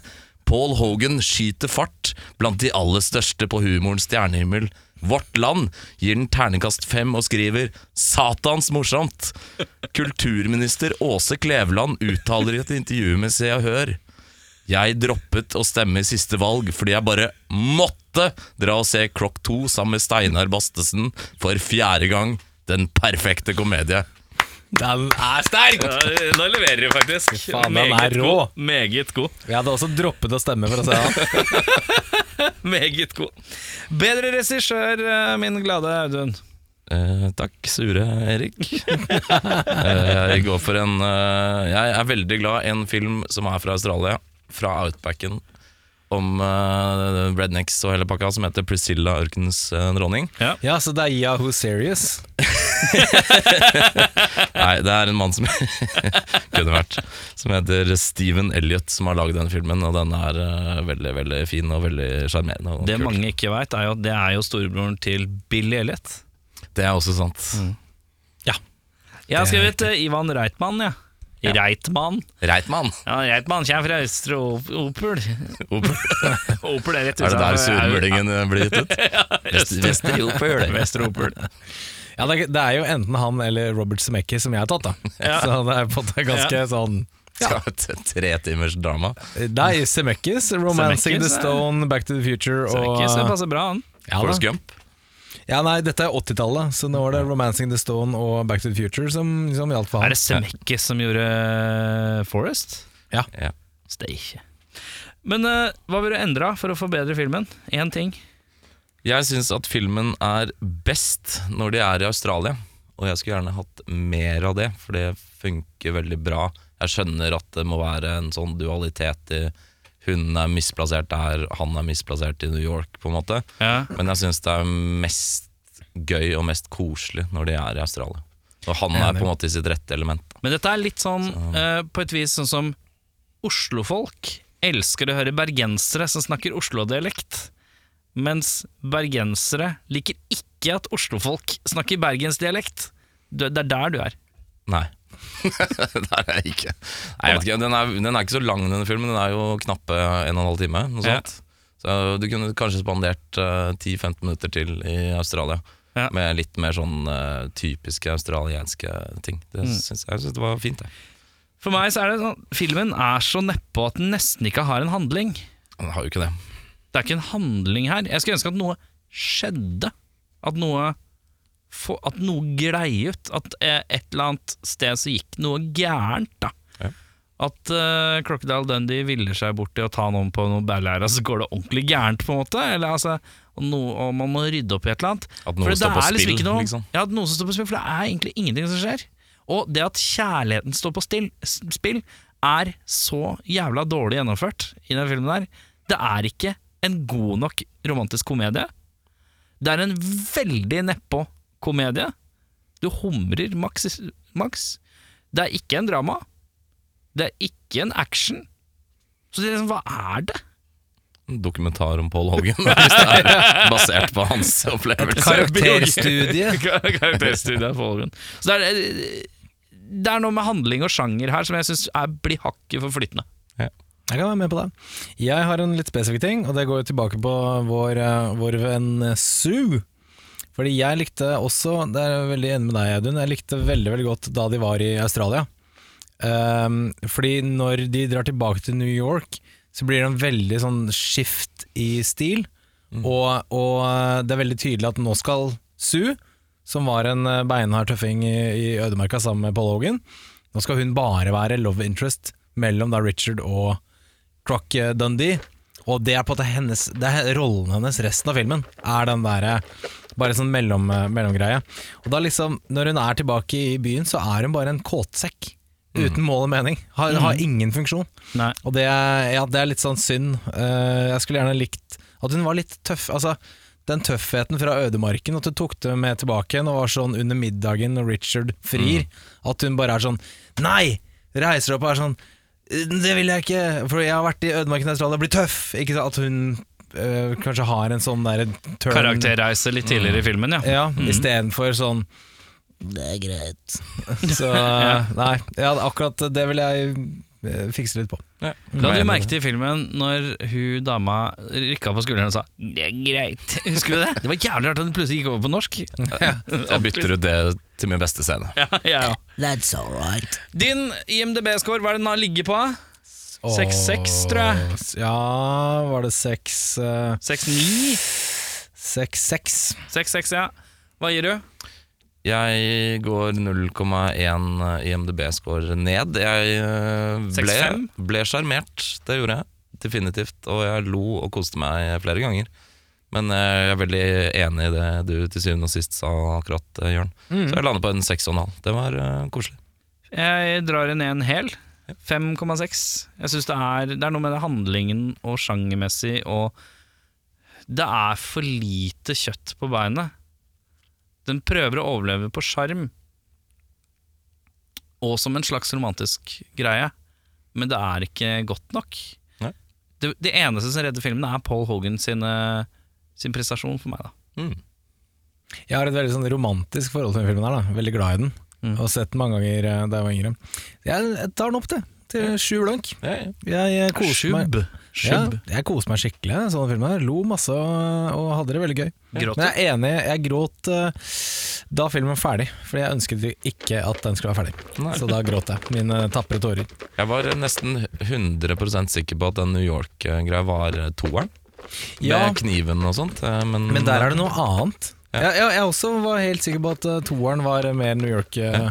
Paul Hogan skyter fart blant de aller største på humorens stjernehimmel. Vårt Land gir den terningkast fem og skriver 'satans morsomt'. Kulturminister Åse Kleveland uttaler i et intervju med Se og Hør jeg droppet å stemme i siste valg fordi jeg bare måtte dra og se Krokk 2 sammen med Steinar Bastesen for fjerde gang. Den perfekte komedie. Den er sterk! Ja, da leverer de faktisk. faen, den er rå. god. Meget god. Jeg hadde også droppet å stemme for å se han. Meget god. Bedre regissør, eh, min glade Audun. Eh, takk, sure Erik. eh, jeg går for en eh, Jeg er veldig glad i en film som er fra Australia, fra Outbacken, om eh, rednecks og hele pakka, som heter Priscilla Ørkenens eh, dronning. Ja, så det er Yahoo Serious. Nei, det er en mann som kunne vært Som heter Steven Elliot, som har lagd denne filmen, og den er uh, veldig veldig fin og veldig sjarmerende. Det kult. mange ikke veit, er jo at det er jo storebroren til Billy Elliot. Det er også sant. Ja. Jeg har skrevet uh, Ivan Reitmann, ja. Reitmann. Reitmann! Ja, Reitmann kommer fra Østre Opel. Opel. Opel er rett Er det der surmulingen blir gitt ut? ja, Vestre Opel. Vestre Opel. Ja, det, er, det er jo enten han eller Robert Zemeckis som jeg har tatt, da. Ja. Så det er på en måte ganske Ja. sånn ja. tre timers drama. Nei, Zemeckis, 'Romancing Zemeckis, the Stone', 'Back to the Future' og Zemeckis det passer bra, han. ja. Forrest Gump. Ja, nei, dette er 80-tallet, så nå var det 'Romancing the Stone' og 'Back to the Future' som, som gjaldt for Er det Zemeckis som gjorde eh, Forest? Ja. Ja. Steike. Men uh, hva vil du endre for å forbedre filmen? Én ting. Jeg syns at filmen er best når de er i Australia. Og jeg skulle gjerne hatt mer av det, for det funker veldig bra. Jeg skjønner at det må være en sånn dualitet i Hun er misplassert der, han er misplassert i New York, på en måte. Ja. Men jeg syns det er mest gøy og mest koselig når de er i Australia. Og han er på en måte i sitt rette element. da. Men dette er litt sånn, eh, på et vis sånn som Oslofolk elsker å høre bergensere som snakker Oslo-dialekt. Mens bergensere liker ikke at oslofolk snakker bergensdialekt. Det er der du er. Nei. det er jeg ikke. Nei, jeg ikke den, er, den er ikke så lang, denne filmen. Den er jo knappe en og en halv time. Ja. Så du kunne kanskje spandert uh, 10-15 minutter til i Australia. Ja. Med litt mer sånn uh, typiske australienske ting. Det Mm. synes jeg, jeg synes det var fint. Det. For meg så er det sånn Filmen er så nedpå at den nesten ikke har en handling. Den har jo ikke det. Det er ikke en handling her. Jeg skulle ønske at noe skjedde. At noe At noe glei ut. At eh, et eller annet sted så gikk noe gærent, da. Ja. At uh, Crocodile Dundee viller seg bort til å ta noen på noen bærlære, så går det ordentlig gærent, på en måte. Eller altså og, noe, og man må rydde opp i et eller annet. At noe står på liksom spill, noe, liksom. Ja, at noe som står på spill, for det er egentlig ingenting som skjer. Og det at kjærligheten står på still, spill, er så jævla dårlig gjennomført i den filmen der. Det er ikke en god nok romantisk komedie. Det er en veldig nedpå komedie. Du humrer maks, maks. Det er ikke en drama. Det er ikke en action. Så det er liksom, hva er det? En dokumentar om Paul Hogan, hvis det er basert på hans opplevelse. Karakterstudie. Karakterstudie av Paul Hogan. Så det er, det er noe med handling og sjanger her som jeg syns blir hakket for flytende. Jeg kan være med på det. Jeg har en litt spesifikk ting, og det går tilbake på vår, eh, vår venn Sue. Fordi jeg likte også, det er jeg veldig enig med deg Audun, jeg likte veldig veldig godt da de var i Australia. Um, fordi når de drar tilbake til New York, så blir det en veldig sånn skift i stil. Og, og eh, det er veldig tydelig at nå skal Sue, som var en eh, beinhard tøffing i, i ødemarka sammen med Paul Hogan, nå skal hun bare være love interest mellom da Richard og Croc eh, Dundee. Og det er på måte hennes Det er rollen hennes resten av filmen. Er den derre Bare sånn mellom, eh, mellomgreie. Og da liksom, når hun er tilbake i byen, så er hun bare en kåtsekk. Uten mål og mening. Har, har ingen funksjon. Nei. Og det, er- ja, det er litt sånn synd. Uh, jeg skulle gjerne likt at hun var litt tøff. Altså, den tøffheten fra ødemarken, at hun tok det med tilbake igjen og var sånn under middagen når Richard frir, at hun bare er sånn Nei! Reiser opp og er sånn Det vil jeg ikke, for jeg har vært i ødemarken i Australia, blir tøff! Ikke sant? At hun øh, kanskje har en sånn der turn Karakterreise litt tidligere i filmen, ja. Ja, istedenfor sånn Det er greit. Så nei, ja, akkurat det vil jeg eh, fikse litt på. Ja. La du merke til i filmen når hun dama rykka på skulderen og sa 'det er greit'? Husker du det? Det var jævlig rart at hun plutselig gikk over på norsk. Jeg bytter ut det til min beste scene. Ja, ja, ja. That's all right. Din IMDb-score, hva er det den har ligget på? 6-6, tror jeg. Ja, var det seks eh, 6-9? Seks, seks. 6-6, ja. Hva gir du? Jeg går 0,1 IMDb-score ned. Jeg eh, ble 6,5? sjarmert, det gjorde jeg. Definitivt. Og jeg lo og koste meg flere ganger. Men eh, jeg er veldig enig i det du til syvende og sist sa akkurat, Jørn. Mm. Så jeg lander på en 6,5. Det var eh, koselig. Jeg drar inn en hel. 5,6. Jeg synes det det er noe med det handlingen og sjangermessig og Det er for lite kjøtt på beinet. Den prøver å overleve på sjarm. Og som en slags romantisk greie. Men det er ikke godt nok. Det, det eneste som redder filmen, er Paul Hogan sin, sin prestasjon for meg. da Mm. Jeg har et veldig sånn romantisk forhold til den filmen. her da Veldig glad i den. Mm. Og sett den mange ganger eh, da jeg var yngre. Jeg tar den opp til, til sju blank. Jeg, jeg koser meg. Sjubb. Ja, jeg koste meg skikkelig i sånne filmer. Lo masse og, og hadde det veldig gøy. Gråt Men jeg er enig, jeg gråt eh, da filmen var ferdig, fordi jeg ønsket ikke at den skulle være ferdig. Nei. Så da gråt jeg. Mine tapre tårer. Jeg var nesten 100% sikker på at den New York-greia var eh, toeren. Ja. Med kniven og sånt. eh, Men, Men der er det noe annet. Jeg, jeg, jeg også var helt sikker på at toeren var mer New York. eh,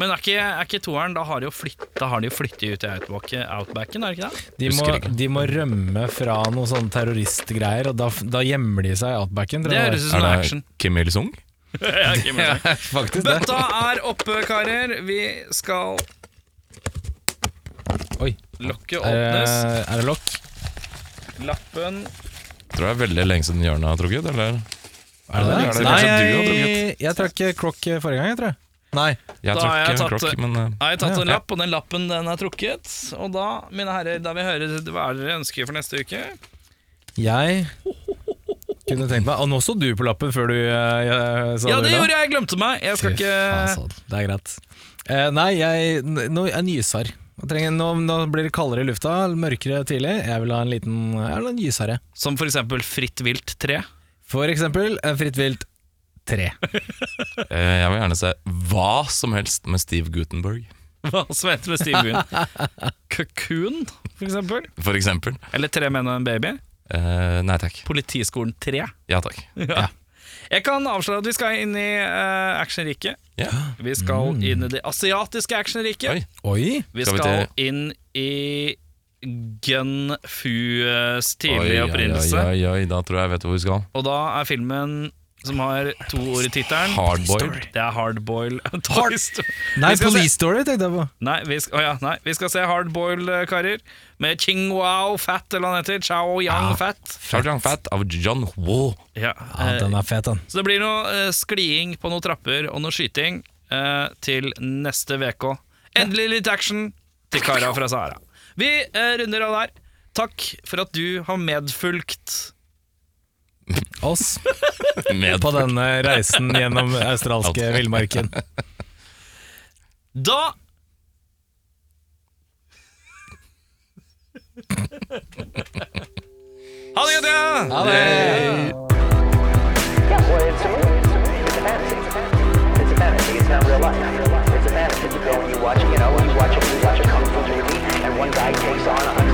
Men er ikke, er ikke toeren Da har de jo flytta har de jo flyttet ut i outback, Outbacken, er det ikke det? De må, ikke. de må rømme fra noen sånne terroristgreier, og da, da gjemmer de seg i outbacken. tror Det jeg høres ut som Er action. Kim Il-sung? Ja, Kim Il-sung. Faktisk det. Bøtta er oppe, karer. Vi skal Oi. Lokket åpnes. Er, er det lokk? Lappen Tror det er veldig lenge siden Jørn har trukket, eller? Er det det? Er det Nei, jeg, drukket? jeg trakk krokk forrige gang, jeg tror jeg. Nei. Jeg Da har jeg tatt- klokk, men Jeg har tatt Ja. en lapp, og den lappen den er trukket. Og da, mine herrer, da vil jeg høre hva er dere ønsker for neste uke. Jeg kunne tenkt meg Og nå så du på lappen før du eh, sa Ja, det gjorde jeg. Jeg glemte meg. Jeg skal Fy ikke faen, altså. Det er greit. Uh, nei, jeg, nå, jeg nyser. Jeg trenger, nå, nå blir det kaldere i lufta, mørkere tidlig. Jeg vil ha en liten jeg vil ha en gysere. Som for eksempel Fritt vilt 3. For eksempel Fritt vilt 3. eh, jeg vil gjerne se hva som helst med Steve Gutenberg, Hva som heter med Steve Gutenberg? Cocoon, for eksempel. for eksempel. Eller Tre menn og en baby. Eh, nei takk. Politiskolen 3. Ja takk. Ja. Jeg kan avsløre at vi skal inn i uh, actionriket. Yeah. Vi skal inn i det asiatiske actionriket. Oi. Oi! Vi Skal skal vi inn i Gun Fus tidlige opprinnelse. Oi, oi, oi, da tror jeg jeg vet hvor vi skal. Og da er filmen som har to ord i tittelen. Hardboiled. Det er Hardboil Toy Story. Nei, Police Story tenkte jeg på. Nei, vi skal, oh ja, nei, vi skal se Hardboil, eh, karer. Med Ching Wow Fat, eller hva han heter. Chao Yang Fat. Charjang Fat av John Woo. Ja, eh, den er fet, den. så det blir noe uh, skliing på noen trapper og noe skyting uh, til neste VK. Endelig litt action til kara fra Sahara. Vi uh, runder av der. Takk for at du har medfulgt Oss på denne reisen gjennom australske villmarken. Da Ha det godt, ja! Ha det! Yeah, well, it's a movie. It's a movie. It's a fantasy. It's a fantasy. It's not real life. It's a fantasy. You go and you watch, you know, you watch a, you watch a kung fu movie, and one guy takes on a hundred